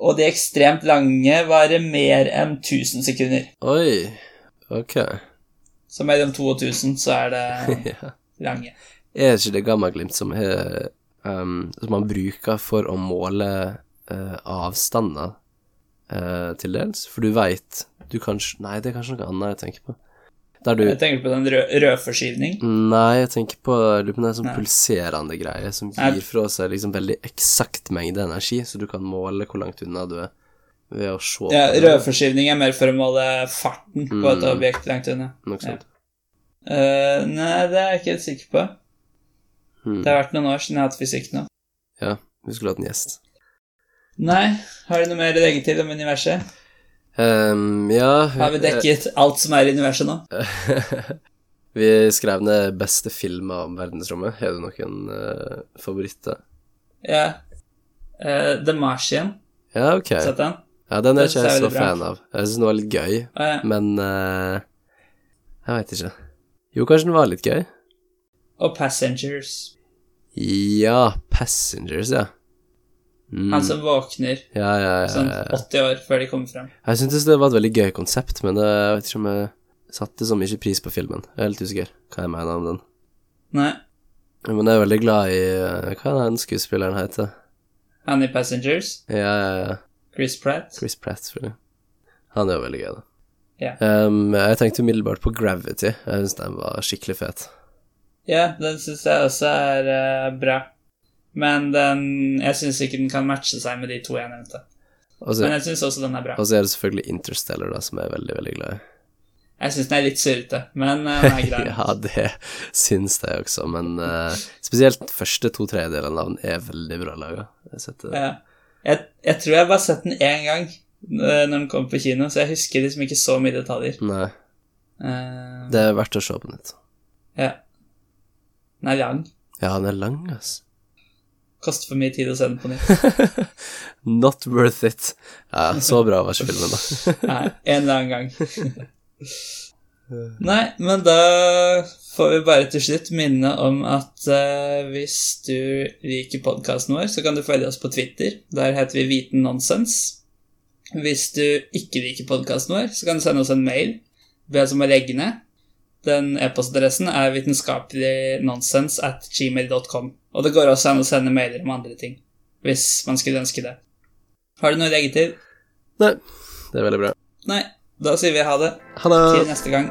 Og de ekstremt lange varer mer enn 1000 sekunder. Oi. Ok. Så mellom 2 og 1000 så er det ja. lange. Er ikke det gammaglimt som, er, um, som man bruker for å måle uh, avstander uh, til dels? For du veit Du kanskje Nei, det er kanskje noe annet jeg tenker på. Der du Jeg tenker på den rød rødforskyvning. Nei, jeg tenker på lurer på en sånn pulserende greie som Nei. gir fra seg liksom veldig eksakt mengde energi, så du kan måle hvor langt unna du er ved å se Ja, rødforskyvning er mer for å måle farten på et Mm. objekt langt unna. Nok sant. Ja. Uh, nei, det er jeg ikke helt sikker på. Hmm. Det har vært noen år siden jeg har hatt fysikk nå. Ja, vi skulle hatt en gjest. Nei, har du noe mer å legge til om universet? Um, ja Har vi dekket alt som er i universet nå? Vi skrev ned beste filmer om verdensrommet. Har du noen uh, favoritter? Ja. Eh, The Martian, Ja, ok. sett den? Ja, den er ikke jeg så bra. fan av. Jeg syns den var litt gøy, Å, ja. men eh, Jeg veit ikke. Jo, kanskje den var litt gøy? Og Passengers. Ja, Passengers, ja. Mm. Han som våkner Ja, ja, ja. sånn ja, ja. 80 år før de kommer frem. Jeg syntes det var et veldig gøy konsept, men det, jeg vet ikke om jeg satte så mye pris på filmen. Jeg er litt usikker hva jeg mener om den. Nei, Men jeg er veldig glad i eh, Hva er den skuespilleren heter? han i Passengers. Ja, ja, ja. Chris Pratt. Chris Pratt, selvfølgelig. Han er jo veldig gøy, da. Ja. Um, jeg tenkte umiddelbart på Gravity. Jeg syns den var skikkelig fet. Ja, den syns jeg også er uh, bra. Men den Jeg syns ikke den kan matche seg med de to jeg nevnte. Også, Men jeg syns også den er bra. og så er det selvfølgelig Interstellar, da, som jeg er veldig, veldig glad i. Jeg syns den er litt surrete, men eh, den er grei. ja, det syns jeg også, men uh, spesielt første to tredjedelene av den er veldig bra laga. Jeg Ja. Jeg, jeg tror jeg bare har sett den én gang eh, når den kom på kino, så jeg husker liksom ikke så mye detaljer. Nei, Uh, det er verdt å se på nytt. ja. Den er lang. Ja, den er lang, altså. Koster for mye tid å se den på nytt. Not worth it. Ja, så bra var ikke filmen, da. Nei, en eller annen gang. Nei, men da får vi bare til slutt minne om at uh, hvis du liker podkasten vår, så kan du følge oss på Twitter. Der heter vi Viten Nonsens. Hvis du ikke liker podkasten vår, så kan du sende oss en mail. Be oss om å legge ned. Den e-postadressen er vitenskapeligNonsens at gmail.com. Og det går også an å sende mailer om andre ting, hvis man skulle ønske det. Har du noe å legge til? Nei, det er veldig bra. Nei, da sier vi ha det. Ha det! Til neste gang.